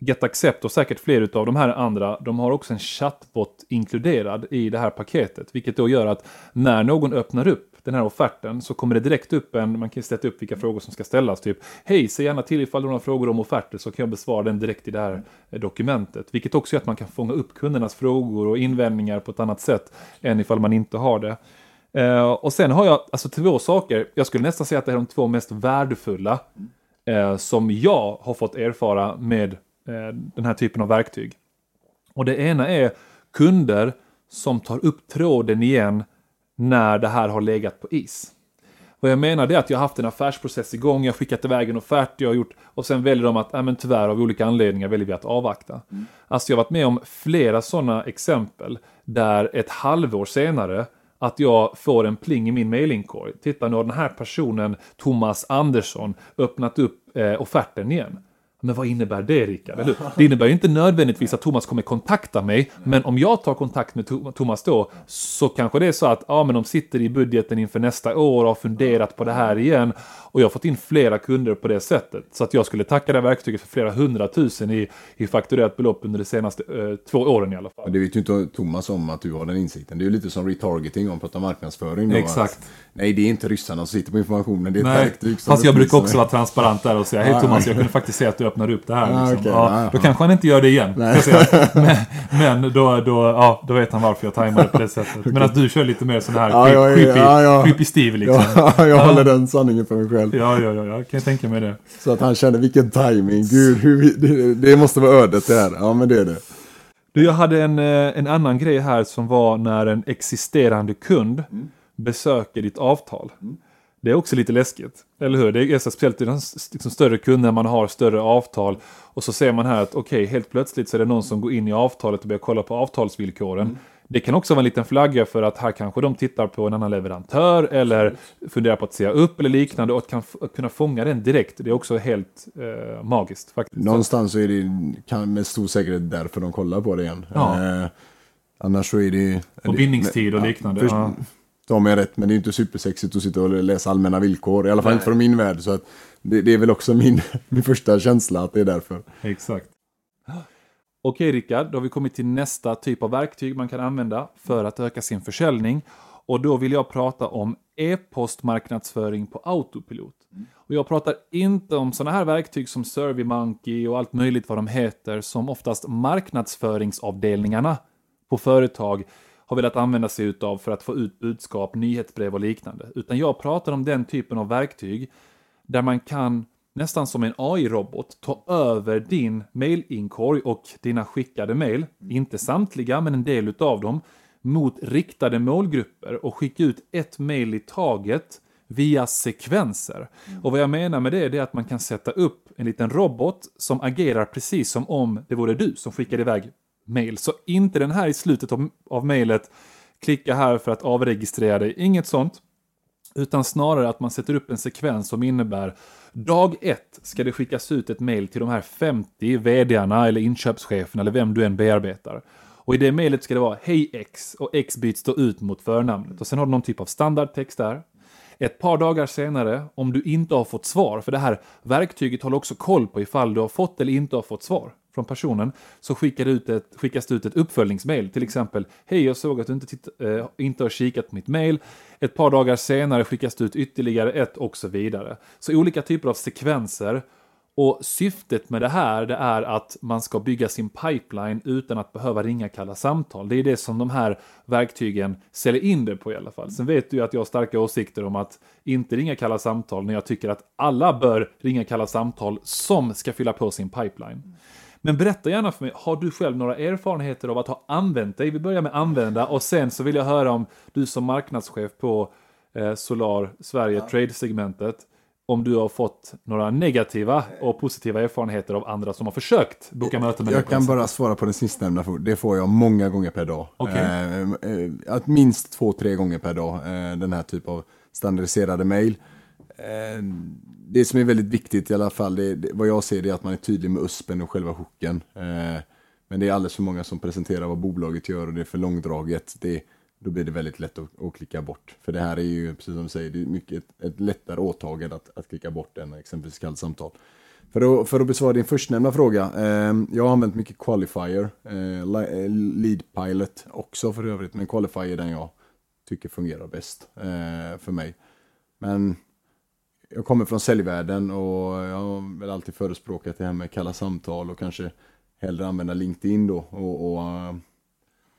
Get Accept och säkert fler av de här andra, de har också en chattbot inkluderad i det här paketet. Vilket då gör att när någon öppnar upp den här offerten så kommer det direkt upp en, man kan sätta upp vilka frågor som ska ställas. Typ, hej, säg gärna till ifall du har några frågor om offerter så kan jag besvara den direkt i det här eh, dokumentet. Vilket också gör att man kan fånga upp kundernas frågor och invändningar på ett annat sätt än ifall man inte har det. Uh, och sen har jag alltså två saker, jag skulle nästan säga att det är de två mest värdefulla uh, som jag har fått erfara med uh, den här typen av verktyg. Och det ena är kunder som tar upp tråden igen när det här har legat på is. Vad jag menar är att jag har haft en affärsprocess igång, jag har skickat iväg en offert, jag har gjort, och sen väljer de att, ja men tyvärr av olika anledningar väljer vi att avvakta. Mm. Alltså jag har varit med om flera sådana exempel där ett halvår senare att jag får en pling i min mailinkorg. Titta nu har den här personen, Thomas Andersson, öppnat upp eh, offerten igen. Men vad innebär det Rickard? Det innebär ju inte nödvändigtvis att Thomas kommer kontakta mig, men om jag tar kontakt med Thomas då, så kanske det är så att ja, men de sitter i budgeten inför nästa år och har funderat på det här igen. Och jag har fått in flera kunder på det sättet. Så att jag skulle tacka det här verktyget för flera hundratusen i, i fakturerat belopp under de senaste eh, två åren i alla fall. Det vet ju inte Thomas om att du har den insikten. Det är ju lite som retargeting om man pratar marknadsföring. Då, Exakt. Att, nej, det är inte ryssarna som sitter på informationen, det är ett verktyg. Fast jag brukar också vara transparent där och säga, hej Thomas, jag kunde faktiskt se att du öppnar upp det här. Ah, liksom. okay, ja, ah, då kanske han inte gör det igen. men, men då, då, ja, då vet han varför jag tajmade på det sättet. Men att du kör lite mer sån här ja, creepy, ja, ja. creepy Steve liksom. Ja, jag håller den sanningen för mig själv. Ja, ja, ja, ja, kan jag tänka mig det. Så att han kände vilken timing. Gud, hur, det, det måste vara ödet det här. Ja, men det är det. Du, jag hade en, en annan grej här som var när en existerande kund mm. besöker ditt avtal. Mm. Det är också lite läskigt. Eller hur? Det är så speciellt i de liksom större kunder man har större avtal. Och så ser man här att okej, okay, helt plötsligt så är det någon som går in i avtalet och börjar kolla på avtalsvillkoren. Mm. Det kan också vara en liten flagga för att här kanske de tittar på en annan leverantör eller funderar på att säga upp eller liknande och att, kan, att kunna fånga den direkt. Det är också helt eh, magiskt faktiskt. Någonstans så är det kan, med stor säkerhet därför de kollar på det igen. Ja. Eh, annars så är det... Och bindningstid och liknande. Ja, först, ta mig rätt, men det är inte supersexigt att sitta och läsa allmänna villkor. I alla fall Nej. inte från min värld. Så att det, det, är väl också min, min första känsla att det är därför. Exakt. Okej Rickard, då har vi kommit till nästa typ av verktyg man kan använda för att öka sin försäljning. Och då vill jag prata om e-postmarknadsföring på autopilot. Och jag pratar inte om sådana här verktyg som SurveyMonkey och allt möjligt vad de heter som oftast marknadsföringsavdelningarna på företag har velat använda sig utav för att få ut budskap, nyhetsbrev och liknande. Utan jag pratar om den typen av verktyg där man kan nästan som en AI-robot ta över din mailinkorg och dina skickade mail, inte samtliga men en del utav dem, mot riktade målgrupper och skicka ut ett mail i taget via sekvenser. Mm. Och vad jag menar med det är att man kan sätta upp en liten robot som agerar precis som om det vore du som skickade iväg mail. Så inte den här i slutet av, av mailet klicka här för att avregistrera dig. Inget sånt. Utan snarare att man sätter upp en sekvens som innebär dag ett ska det skickas ut ett mail till de här 50 vdarna eller inköpscheferna eller vem du än bearbetar. Och i det mejlet ska det vara Hej X och X byts då ut mot förnamnet. Och sen har du någon typ av standardtext där. Ett par dagar senare, om du inte har fått svar, för det här verktyget håller också koll på ifall du har fått eller inte har fått svar från personen, så skickar du ut ett, skickas det ut ett uppföljningsmail. Till exempel, hej jag såg att du inte, titt, äh, inte har kikat på mitt mail. Ett par dagar senare skickas det ut ytterligare ett och så vidare. Så olika typer av sekvenser och syftet med det här det är att man ska bygga sin pipeline utan att behöva ringa kalla samtal. Det är det som de här verktygen säljer in det på i alla fall. Sen vet du ju att jag har starka åsikter om att inte ringa kalla samtal när jag tycker att alla bör ringa kalla samtal som ska fylla på sin pipeline. Men berätta gärna för mig, har du själv några erfarenheter av att ha använt dig? Vi börjar med använda och sen så vill jag höra om du som marknadschef på eh, Solar Sverige ja. Trade-segmentet om du har fått några negativa och positiva erfarenheter av andra som har försökt boka möten med dig. Jag kan bara svara på den sistnämnda. Det får jag många gånger per dag. Okay. Eh, eh, att minst två, tre gånger per dag. Eh, den här typen av standardiserade mejl. Eh, det som är väldigt viktigt i alla fall, det, det, vad jag ser det är att man är tydlig med USPen och själva hooken. Eh, men det är alldeles för många som presenterar vad bolaget gör och det är för långdraget. Det, då blir det väldigt lätt att, att, klicka bort. För det här är ju, precis som du säger, det är mycket ett, ett lättare åtagande att, att klicka bort än exempelvis kallt samtal. För att, för att besvara din förstnämnda fråga. Eh, jag har använt mycket Qualifier, eh, eh, Lead Pilot också för övrigt, men Qualifier är den jag tycker fungerar bäst eh, för mig. Men jag kommer från säljvärlden och jag har väl alltid förespråkat det här med kalla samtal och kanske hellre använda LinkedIn då och, och eh,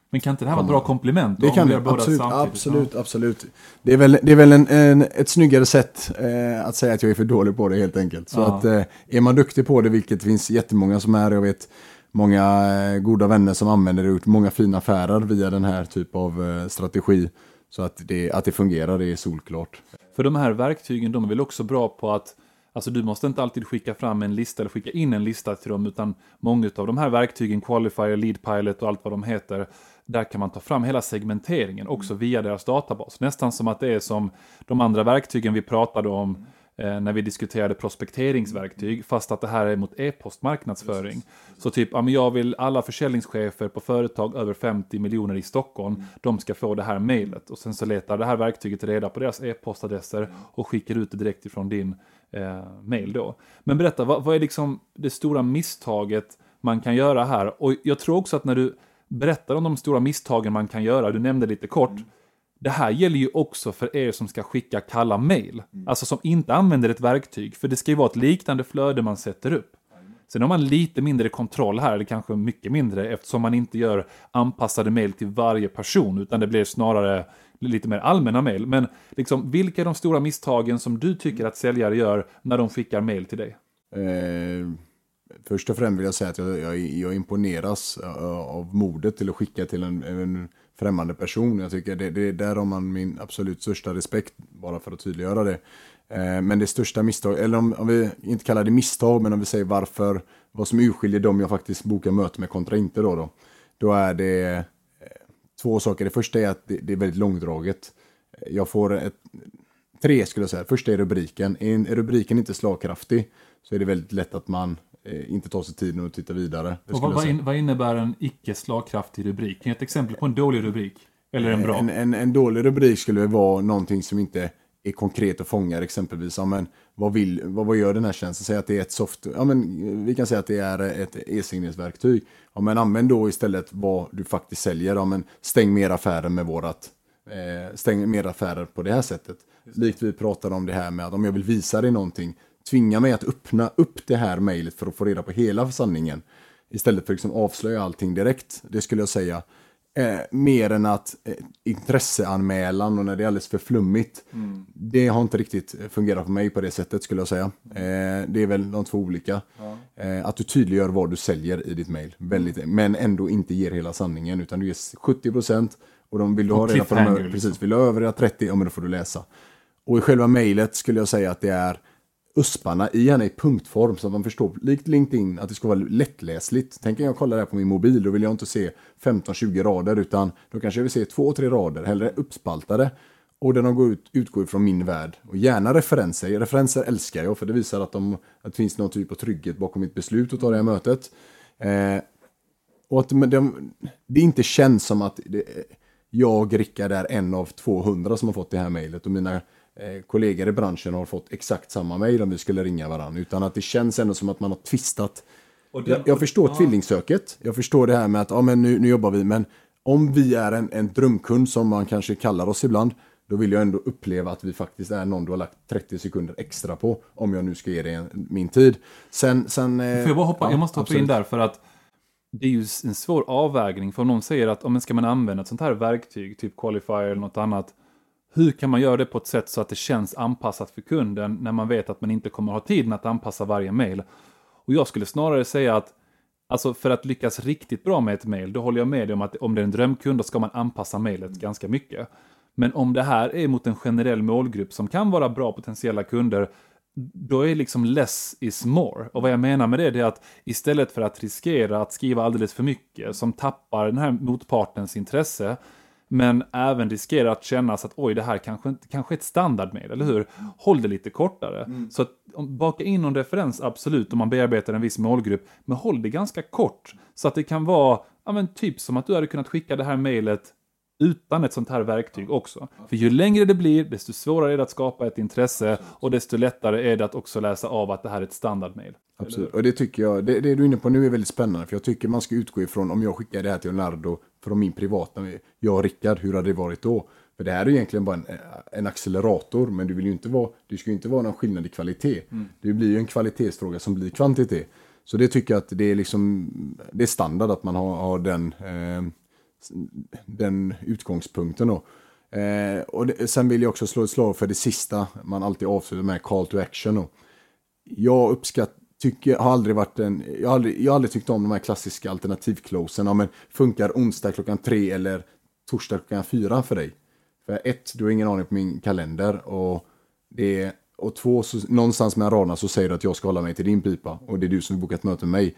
men kan inte det här vara ett bra komplement? Det kan det, absolut, absolut, absolut. Det är väl, det är väl en, en ett snyggare sätt eh, att säga att jag är för dålig på det helt enkelt. Så ja. att eh, är man duktig på det, vilket finns jättemånga som är, jag vet många eh, goda vänner som använder det och gjort många fina affärer via den här typen av eh, strategi. Så att det, att det fungerar, det är solklart. För de här verktygen, de är väl också bra på att Alltså du måste inte alltid skicka fram en lista eller skicka in en lista till dem utan många av de här verktygen, Qualifier, Lead Pilot och allt vad de heter, där kan man ta fram hela segmenteringen också via deras databas. Nästan som att det är som de andra verktygen vi pratade om eh, när vi diskuterade prospekteringsverktyg, fast att det här är mot e-postmarknadsföring. Så typ, ja, men jag vill alla försäljningschefer på företag över 50 miljoner i Stockholm, mm. de ska få det här mejlet. Och sen så letar det här verktyget reda på deras e-postadresser och skickar ut det direkt ifrån din eh, mail då. Men berätta, vad, vad är liksom det stora misstaget man kan göra här? Och jag tror också att när du berättar om de stora misstagen man kan göra, du nämnde lite kort, mm. Det här gäller ju också för er som ska skicka kalla mail. Mm. Alltså som inte använder ett verktyg. För det ska ju vara ett liknande flöde man sätter upp. Sen har man lite mindre kontroll här, eller kanske mycket mindre, eftersom man inte gör anpassade mail till varje person, utan det blir snarare lite mer allmänna mail. Men liksom, vilka är de stora misstagen som du tycker att säljare gör när de skickar mail till dig? Eh, först och främst vill jag säga att jag, jag, jag imponeras eh, av modet till att skicka till en, en främmande person. Jag tycker det, det, där har man min absolut största respekt, bara för att tydliggöra det. Eh, men det största misstag, eller om, om, vi inte kallar det misstag, men om vi säger varför, vad som urskiljer dem jag faktiskt bokar möte med kontra inte då, då, då är det eh, två saker. Det första är att det, det är väldigt långdraget. Jag får ett, tre skulle jag säga. Första är rubriken. Är rubriken inte slagkraftig så är det väldigt lätt att man inte tar sig tiden att titta vidare. Och vad, in, vad, innebär en icke slagkraftig rubrik? Ett exempel på en dålig rubrik? Eller en bra? En, en, en dålig rubrik skulle vara någonting som inte är konkret och fångar exempelvis. Ja, men vad, vill, vad, vad gör den här tjänsten? Säg att det är ett soft... Ja, men vi kan säga att det är ett e-signeringsverktyg. Ja, men använd då istället vad du faktiskt säljer. Ja, men stäng mer affärer med vårat... Eh, stäng mer affärer på det här sättet. Likt vi pratade om det här med att om jag vill visa dig någonting tvinga mig att öppna upp det här mejlet för att få reda på hela sanningen. Istället för att liksom avslöja allting direkt. Det skulle jag säga. Eh, mer än att eh, intresseanmälan och när det är alldeles för flummigt. Mm. Det har inte riktigt fungerat för mig på det sättet skulle jag säga. Eh, det är väl de två olika. Ja. Eh, att du tydliggör vad du säljer i ditt mejl. Mm. Men ändå inte ger hela sanningen utan du ger 70% och de vill du ha reda på de, precis, vill du ha övriga 30, ja men då får du läsa. Och i själva mejlet skulle jag säga att det är usparna gärna i punktform så att man förstår, likt LinkedIn, att det ska vara lättläsligt. Tänk om jag kollar det här på min mobil, då vill jag inte se 15-20 rader, utan då kanske jag vill se två, tre rader, hellre uppspaltade. Och där de går ut, utgår från min värld. Och gärna referenser. Referenser älskar jag, för det visar att, de, att det finns någon typ av trygghet bakom mitt beslut att ta det här mötet. Eh, och att de, det inte känns som att det, jag, Rickard, är en av 200 som har fått det här mejlet. Och mina kollegor i branschen har fått exakt samma mejl om vi skulle ringa varandra. Utan att det känns ändå som att man har tvistat. Det, jag, jag, förstår ja. tvillingsöket. Jag förstår det här med att ja, men nu, nu jobbar vi. Men om vi är en, en drömkund som man kanske kallar oss ibland. Då vill jag ändå uppleva att vi faktiskt är någon du har lagt 30 sekunder extra på. Om jag nu ska ge dig min tid. Sen, sen, eh, Får jag bara hoppa? Ja, jag måste hoppa absolut. in där för att det är ju en svår avvägning. För om någon säger att om ska man använda ett sånt här verktyg, typ Qualifier eller något annat hur kan man göra det på ett sätt så att det känns anpassat för kunden när man vet att man inte kommer ha tiden att anpassa varje mail? Och jag skulle snarare säga att Alltså för att lyckas riktigt bra med ett mail, då håller jag med dig om att om det är en drömkund, då ska man anpassa mailet ganska mycket. Men om det här är mot en generell målgrupp som kan vara bra potentiella kunder, då är liksom less is more. Och vad jag menar med det är att istället för att riskera att skriva alldeles för mycket som tappar den här motpartens intresse, men även riskerar att kännas att oj, det här kanske, kanske är ett standardmedel, eller hur? Håll det lite kortare. Mm. Så att, baka in någon referens, absolut, om man bearbetar en viss målgrupp, men håll det ganska kort. Så att det kan vara, ja men typ som att du hade kunnat skicka det här mejlet utan ett sånt här verktyg också. För ju längre det blir, desto svårare är det att skapa ett intresse och desto lättare är det att också läsa av att det här är ett standardmail. Absolut, och det tycker jag, det, det du är inne på nu är väldigt spännande, för jag tycker man ska utgå ifrån, om jag skickar det här till Leonardo från min privata, jag och Rickard, hur hade det varit då? För det här är egentligen bara en, en accelerator, men du vill ju inte vara, det ska ju inte vara någon skillnad i kvalitet. Mm. Det blir ju en kvalitetsfråga som blir kvantitet. Så det tycker jag att det är liksom, det är standard att man har, har den, eh, den utgångspunkten då. Eh, och det, sen vill jag också slå ett slag för det sista man alltid avslutar med, call to action. Då. Jag uppskattar tycker, har aldrig varit en, jag har aldrig, jag har aldrig tyckt om de här klassiska alternativclosen. Ja, men funkar onsdag klockan tre eller torsdag klockan fyra för dig? För ett, du har ingen aning på min kalender och det är, och två, så, någonstans mellan raderna så säger du att jag ska hålla mig till din pipa och det är du som har bokat möte med mig.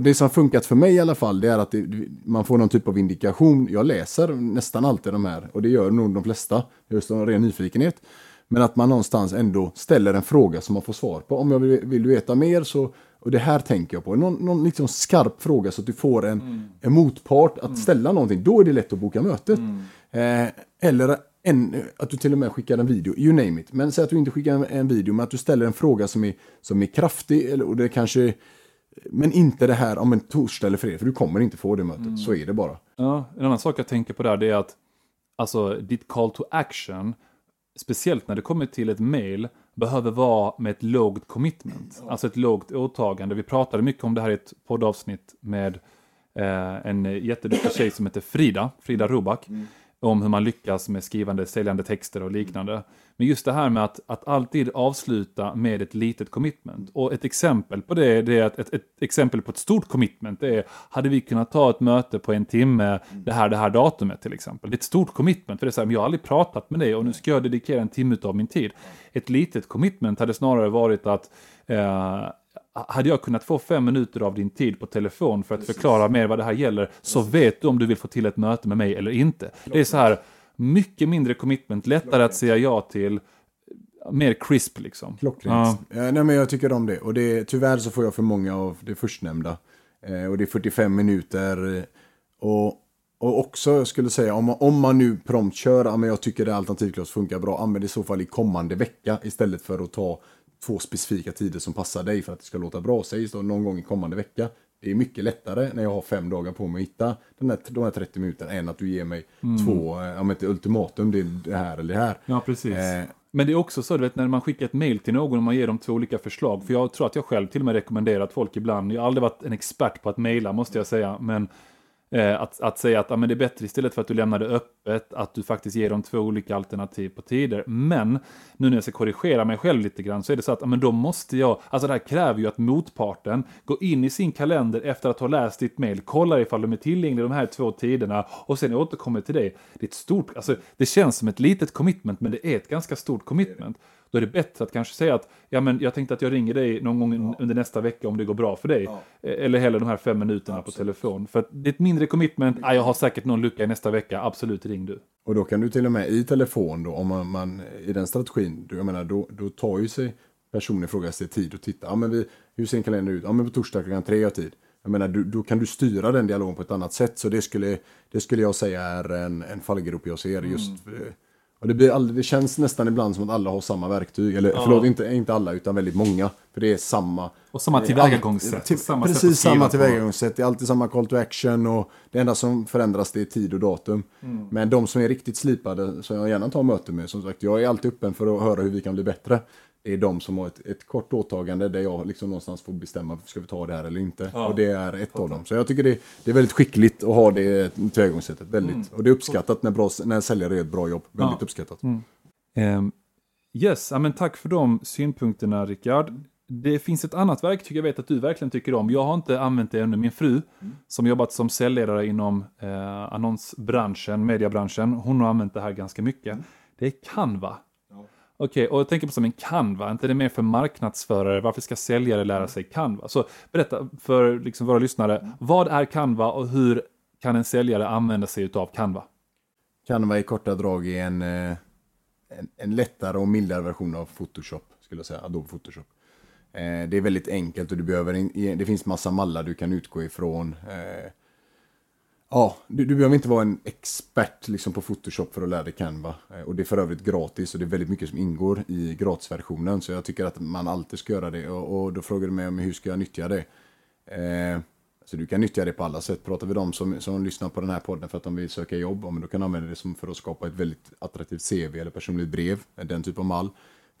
Det som har funkat för mig i alla fall, det är att det, man får någon typ av indikation. Jag läser nästan alltid de här och det gör nog de flesta, just av ren nyfikenhet. Men att man någonstans ändå ställer en fråga som man får svar på. Om jag vill, vill veta mer så, och det här tänker jag på, någon, någon liksom skarp fråga så att du får en, mm. en motpart att mm. ställa någonting. Då är det lätt att boka mötet. Mm. Eh, eller en, att du till och med skickar en video, you name it. Men säg att du inte skickar en, en video, men att du ställer en fråga som är, som är kraftig. Eller, och det kanske, men inte det här om en torsdag eller fredag, för du kommer inte få det mötet. Mm. Så är det bara. Ja, en annan sak jag tänker på där, det är att alltså, ditt call to action speciellt när det kommer till ett mail, behöver vara med ett lågt commitment. Alltså ett lågt åtagande. Vi pratade mycket om det här i ett poddavsnitt med eh, en jätteduktig tjej som heter Frida, Frida Rubak. Mm om hur man lyckas med skrivande säljande texter och liknande. Men just det här med att, att alltid avsluta med ett litet commitment. Och ett exempel på det, det är att ett, ett, exempel på ett stort commitment är, hade vi kunnat ta ett möte på en timme, det här, det här datumet till exempel. Det är ett stort commitment, för det är så här, men jag har aldrig pratat med dig och nu ska jag dedikera en timme av min tid. Ett litet commitment hade snarare varit att eh, hade jag kunnat få fem minuter av din tid på telefon för att Precis. förklara mer vad det här gäller, så vet du om du vill få till ett möte med mig eller inte. Det är så här, mycket mindre commitment, lättare att säga ja till, mer crisp liksom. Klockrent. Ja. ja. nej, men jag tycker om det. Och det, tyvärr så får jag för många av det förstnämnda. Eh, och det är 45 minuter. Och, och också, jag skulle säga, om man, om man nu prompt kör, ja, men jag tycker det alternativklass funkar bra, använd i så fall i kommande vecka istället för att ta två specifika tider som passar dig för att det ska låta bra. Säg så någon gång i kommande vecka. Det är mycket lättare när jag har fem dagar på mig att hitta den här, de här 30 minuterna än att du ger mig mm. två, eh, om inte ultimatum, det är det här eller det här. Ja, precis. Eh, men det är också så, du vet, när man skickar ett mail till någon och man ger dem två olika förslag. För jag tror att jag själv till och med rekommenderat folk ibland, jag har aldrig varit en expert på att mejla måste jag säga, men Eh, Eh, att, att säga att ja, men det är bättre istället för att du lämnar det öppet, att du faktiskt ger dem två olika alternativ på tider. Men nu när jag ska korrigera mig själv lite grann så är det så att ja, men då måste jag, alltså det här kräver ju att motparten går in i sin kalender efter att ha läst ditt mail, kollar ifall de är tillgängliga de här två tiderna och sen återkommer till dig. Det är ett stort, alltså det känns som ett litet commitment men det är ett ganska stort commitment. Då är det bättre att kanske säga att ja, men jag tänkte att jag ringer dig någon gång ja. under nästa vecka om det går bra för dig. Ja. Eh, eller hellre de här fem minuterna absolut. på telefon. För det är ett mindre commitment. Ah, jag har säkert någon lucka i nästa vecka. Absolut, ring du. Och då kan du till och med i telefon då, om man, man i den strategin, jag menar, då, då tar ju sig personen i fråga sig tid och titta. Ja, men vi, hur ser en kalender ut? Ja, men på torsdag klockan tre har tid. Jag menar, du, då kan du styra den dialogen på ett annat sätt. Så det skulle, det skulle jag säga är en, en fallgrop jag ser. Mm. Och det, blir aldrig, det känns nästan ibland som att alla har samma verktyg. Eller ja. förlåt, inte, inte alla utan väldigt många. För det är samma. Och samma tillvägagångssätt. Till, samma precis samma tillvägagångssätt. Det är alltid samma call to action och det enda som förändras det är tid och datum. Mm. Men de som är riktigt slipade, som jag gärna tar möte med, som sagt, jag är alltid öppen för att höra hur vi kan bli bättre är de som har ett, ett kort åtagande där jag liksom någonstans får bestämma, ska vi ta det här eller inte? Ja. Och det är ett av dem. Så jag tycker det, det är väldigt skickligt att ha det tillvägagångssättet. Väldigt. Mm. Och det är uppskattat när, bra, när säljare gör ett bra jobb. Väldigt ja. uppskattat. Mm. Um, yes, men tack för de synpunkterna Rickard. Det finns ett annat verktyg jag vet att du verkligen tycker om. Jag har inte använt det ännu. Min fru, mm. som jobbat som säljledare inom eh, annonsbranschen, mediebranschen, hon har använt det här ganska mycket. Mm. Det är Canva. Okej, okay, och jag tänker på som en Canva, inte det mer för marknadsförare, varför ska säljare lära sig Canva? Så berätta för liksom våra lyssnare, vad är Canva och hur kan en säljare använda sig av Canva? Canva i korta drag är en, eh, en, en lättare och mildare version av Photoshop, skulle jag säga, Adobe Photoshop. Eh, det är väldigt enkelt och du behöver, det finns massa mallar du kan utgå ifrån. Eh, Ja, du, du behöver inte vara en expert liksom, på Photoshop för att lära dig Canva. Eh, och det är för övrigt gratis och det är väldigt mycket som ingår i gratisversionen. Så jag tycker att man alltid ska göra det. Och, och då frågar du mig om hur ska jag nyttja det? Eh, så du kan nyttja det på alla sätt. Pratar vi de som, som lyssnar på den här podden för att de vill söka jobb, ja, men då kan du använda det som för att skapa ett väldigt attraktivt CV eller personligt brev, eh, den typen av mall.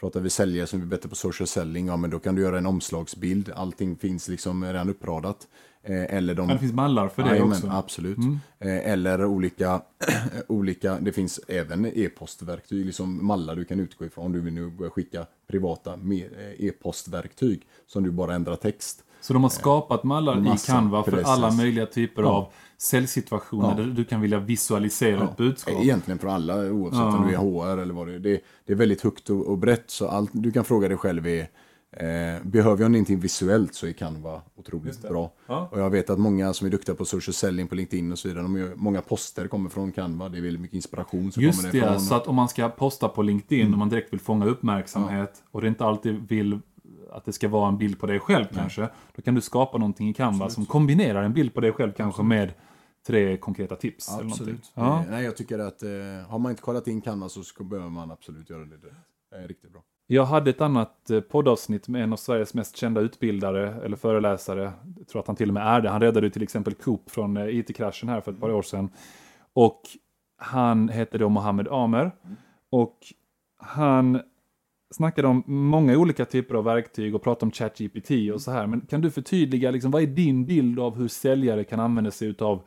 Pratar vi säljare som är bättre på social selling, ja men då kan du göra en omslagsbild. Allting finns liksom redan uppradat. Eh, eller de... Men det finns mallar för det Amen, också. Absolut. Mm. Eh, eller olika, olika, det finns även e-postverktyg, liksom mallar du kan utgå ifrån om du vill nu börja skicka privata eh, e-postverktyg som du bara ändrar text. Så de har skapat mallar i Canva för precis. alla möjliga typer ja. av säljsituationer ja. där du kan vilja visualisera ja. ett budskap. Egentligen för alla, oavsett om du är HR eller vad det är. Det, är väldigt högt och, och brett, så allt du kan fråga dig själv är Eh, behöver jag någonting visuellt så är Canva otroligt bra. Ja. Och jag vet att många som är duktiga på social selling på LinkedIn och så vidare, gör, många poster kommer från Canva. Det är väldigt mycket inspiration som Just kommer det, därifrån. så att om man ska posta på LinkedIn mm. och man direkt vill fånga uppmärksamhet ja. och det inte alltid vill att det ska vara en bild på dig själv Nej. kanske. Då kan du skapa någonting i Canva Absolut. som kombinerar en bild på dig själv kanske med tre konkreta tips. Absolut. Ja. Nej, jag tycker att eh, har man inte kollat in Canva så ska, behöver man absolut göra det. Det är riktigt bra. Jag hade ett annat eh, poddavsnitt med en av Sveriges mest kända utbildare eller föreläsare. Jag tror att han till och med är det. Han räddade till exempel Coop från eh, IT-kraschen här för ett par år sedan. Och han hette då Mohammed Amer. Och han snackade om många olika typer av verktyg och pratade om ChatGPT och så här. Men kan du förtydliga, liksom, vad är din bild av hur säljare kan använda sig av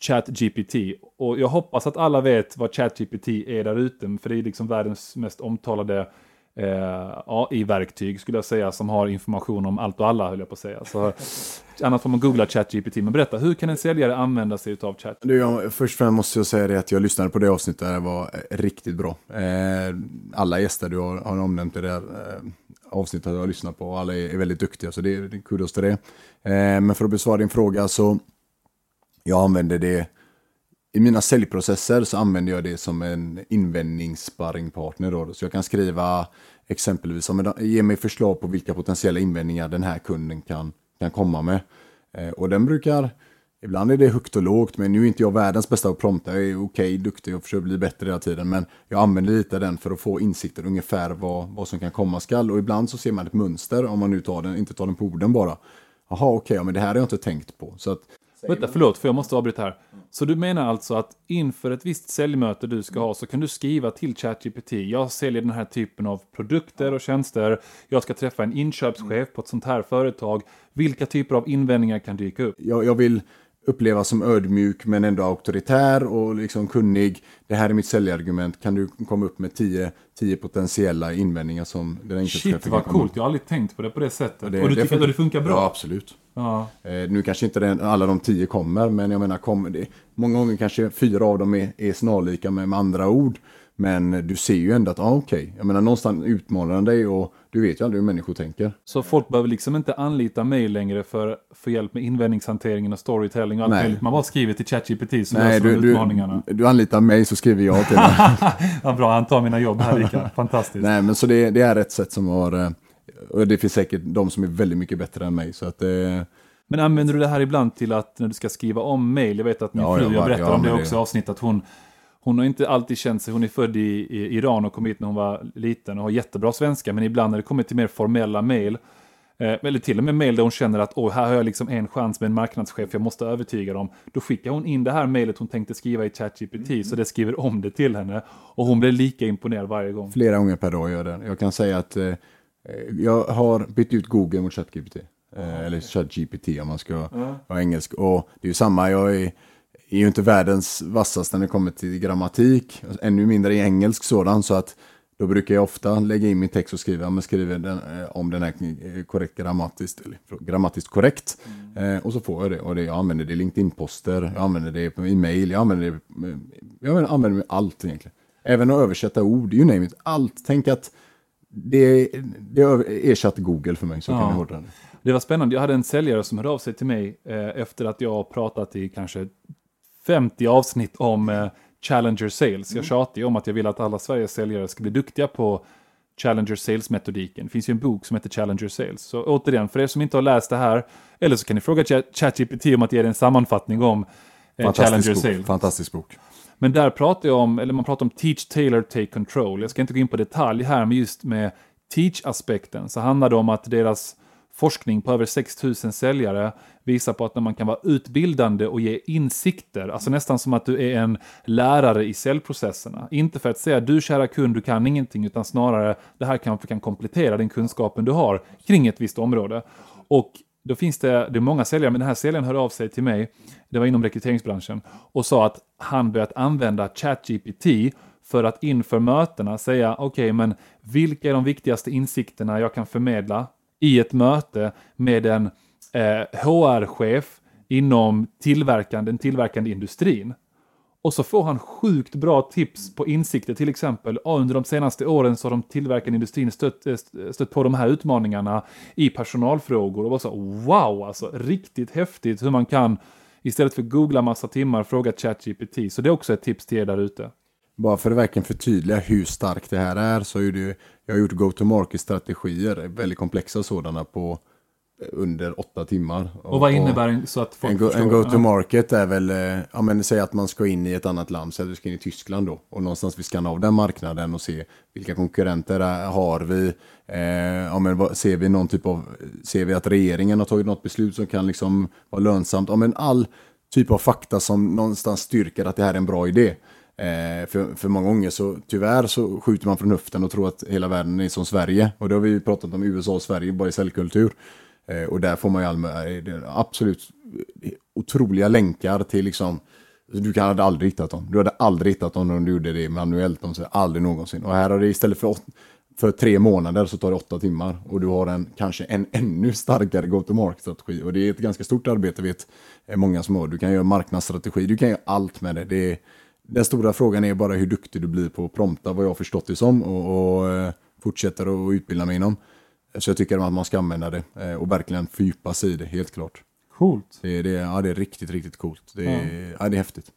ChatGPT? Och jag hoppas att alla vet vad ChatGPT är där ute, för det är liksom världens mest omtalade eh, AI-verktyg skulle jag säga som har information om allt och alla höll jag på att säga. Så, annars får man googla ChatGPT. Men berätta, hur kan en säljare använda sig av Chat? Du, jag, först och främst måste jag säga det att jag lyssnade på det avsnittet, det var eh, riktigt bra. Eh, alla gäster du har, har omnämnt i det här eh, avsnittet jag har lyssnat på, alla är, är väldigt duktiga, så det är kudos till det. Eh, men för att besvara din fråga så, jag använder det i mina säljprocesser så använder jag det som en invändningssparringpartner. Då. Så jag kan skriva exempelvis, ge mig förslag på vilka potentiella invändningar den här kunden kan, kan komma med. Eh, och den brukar, ibland är det högt och lågt, men nu är inte jag världens bästa att prompta. Jag är okej, okay, duktig och försöker bli bättre hela tiden. Men jag använder lite den för att få insikter ungefär vad, vad som kan komma skall. Och ibland så ser man ett mönster om man nu tar den, inte tar den på orden bara. Jaha, okej, okay, men det här har jag inte tänkt på. Så att Vänta, förlåt, för jag måste avbryta här. Så du menar alltså att inför ett visst säljmöte du ska ha så kan du skriva till ChatGPT. Jag säljer den här typen av produkter och tjänster. Jag ska träffa en inköpschef på ett sånt här företag. Vilka typer av invändningar kan dyka upp? Jag, jag vill upplevas som ödmjuk men ändå auktoritär och liksom kunnig. Det här är mitt säljargument. Kan du komma upp med tio, tio potentiella invändningar som den Shit vad coolt, jag har aldrig tänkt på det på det sättet. Det, och du det tycker att det funkar bra? Ja, absolut. Ja. Eh, nu kanske inte den, alla de tio kommer, men jag menar, kommer det, många gånger kanske fyra av dem är, är snarlika med, med andra ord. Men du ser ju ändå att, ah, okej, okay. jag menar någonstans utmanar den dig och du vet ju aldrig hur människor tänker. Så folk behöver liksom inte anlita mig längre för, för hjälp med invändningshanteringen och storytelling och allt möjligt. Man bara skriver till ChatGPT så Nej, löser du, utmaningarna. Du, du anlitar mig så skriver jag till dig. ja, bra, han tar mina jobb här lika. Fantastiskt. Nej, men så det, det är ett sätt som har, eh, och det finns säkert de som är väldigt mycket bättre än mig. Så att det, men använder du det här ibland till att när du ska skriva om mail? Jag vet att min ja, fru, jag berättade om det också i avsnitt, att hon, hon har inte alltid känt sig, hon är född i, i, Iran och kom hit när hon var liten och har jättebra svenska, men ibland när det kommer till mer formella mail, eh, eller till och med mail där hon känner att åh, här har jag liksom en chans med en marknadschef jag måste övertyga dem. Då skickar hon in det här mailet hon tänkte skriva i ChatGPT, mm. så det skriver om det till henne. Och hon blir lika imponerad varje gång. Flera gånger per dag gör det. Jag kan säga att eh, jag har bytt ut Google mot ChatGPT. Eh, eller ChatGPT om man ska mm. vara engelsk. Och det är ju samma, jag är, är ju inte världens vassaste när det kommer till grammatik. Ännu mindre i engelsk sådan. Så att då brukar jag ofta lägga in min text och skriva, men skriver den, eh, om den är eh, korrekt grammatiskt, eller grammatiskt korrekt. Mm. Eh, och så får jag det. Och det, jag använder det i LinkedIn-poster, jag använder det på e-mail, jag använder det, jag använder det allt egentligen. Även att översätta ord, you name it, allt. Tänk att det, det ersatte Google för mig, så ja. kan ni hålla det. Det var spännande. Jag hade en säljare som hörde av sig till mig eh, efter att jag pratat i kanske 50 avsnitt om eh, Challenger Sales. Jag mm. tjatar ju om att jag vill att alla Sveriges säljare ska bli duktiga på Challenger Sales-metodiken. Det finns ju en bok som heter Challenger Sales. Så återigen, för er som inte har läst det här, eller så kan ni fråga ChatGPT om att ge er en sammanfattning om eh, Challenger bok. Sales. Fantastisk bok. Men där pratar jag om, eller man pratar om Teach, Tailor, Take Control. Jag ska inte gå in på detalj här, men just med Teach-aspekten så handlar det om att deras forskning på över 6000 säljare visar på att när man kan vara utbildande och ge insikter, alltså nästan som att du är en lärare i säljprocesserna. Inte för att säga du kära kund, du kan ingenting, utan snarare det här kanske kan komplettera den kunskapen du har kring ett visst område. Och då finns det, det är många säljare, men den här säljaren hörde av sig till mig, det var inom rekryteringsbranschen, och sa att han börjat använda ChatGPT för att inför mötena säga okej, okay, men vilka är de viktigaste insikterna jag kan förmedla i ett möte med en eh, HR-chef inom tillverkande, den tillverkande industrin. Och så får han sjukt bra tips på insikter, till exempel ah, under de senaste åren så har de tillverkande industrin stött, eh, stött på de här utmaningarna i personalfrågor och var så wow, alltså riktigt häftigt hur man kan istället för googla massa timmar fråga ChatGPT. Så det är också ett tips till er där ute. Bara för att verkligen förtydliga hur starkt det här är så är det jag har gjort go-to-market-strategier, väldigt komplexa sådana på eh, under åtta timmar. Och, och vad innebär det så att folk En, go, en go-to-market är väl, eh, ja men säg att man ska in i ett annat land, så att du ska in i Tyskland då. Och någonstans vi skannar av den marknaden och se vilka konkurrenter har vi. Eh, ja men ser vi någon typ av, ser vi att regeringen har tagit något beslut som kan liksom vara lönsamt. Ja men all typ av fakta som någonstans styrker att det här är en bra idé. Eh, för, för många gånger så tyvärr så skjuter man från höften och tror att hela världen är som Sverige. Och det har vi pratat om USA och Sverige bara i säljkultur. Eh, och där får man ju all, eh, absolut otroliga länkar till liksom du kan hade aldrig hittat dem. Du hade aldrig hittat dem om du gjorde det manuellt. De aldrig någonsin. Och här har det istället för, för tre månader så tar det åtta timmar. Och du har en kanske en ännu starkare go-to-market-strategi. Och det är ett ganska stort arbete vet eh, många som har. Du kan göra marknadsstrategi, du kan göra allt med det. det är, den stora frågan är bara hur duktig du blir på att prompta, vad jag har förstått det som, och, och eh, fortsätter att utbilda mig inom. Så jag tycker att man ska använda det eh, och verkligen fördjupa sig i det, helt klart. Coolt. Det, det, ja, det är riktigt, riktigt coolt. Det, ja. Ja, det är häftigt.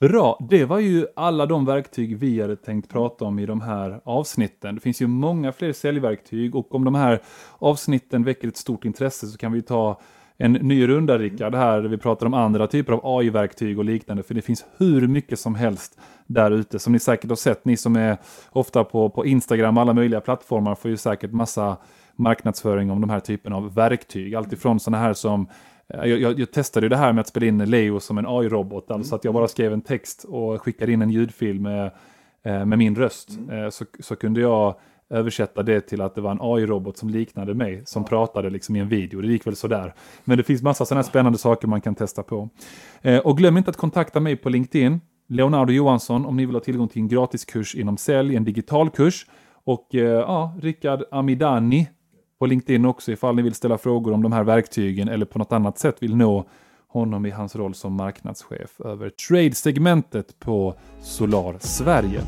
Bra, det var ju alla de verktyg vi hade tänkt prata om i de här avsnitten. Det finns ju många fler säljverktyg och om de här avsnitten väcker ett stort intresse så kan vi ta en ny runda Rickard här, där vi pratar om andra typer av AI-verktyg och liknande, för det finns hur mycket som helst där ute, som ni säkert har sett, ni som är ofta på, på Instagram, alla möjliga plattformar får ju säkert massa marknadsföring om de här typen av verktyg, alltifrån sådana här som eh, jag, jag, jag, testade ju det här med att spela in Leo som en AI-robot, alltså att jag bara skrev en text och skickade in en ljudfil med, eh, med min röst. Mm. Eh, så, så kunde jag översätta det till att det var en AI-robot som liknade mig, som pratade liksom i en video. Det gick väl sådär. Men det finns massa sådana spännande saker man kan testa på. Eh, och glöm inte att kontakta mig på LinkedIn, Leonardo Johansson, om ni vill ha tillgång till en gratiskurs inom sälj, en digital kurs. Och eh, ja, Rickard Amidani på LinkedIn också ifall ni vill ställa frågor om de här verktygen eller på något annat sätt vill nå honom i hans roll som marknadschef över trade-segmentet på Solar Sverige.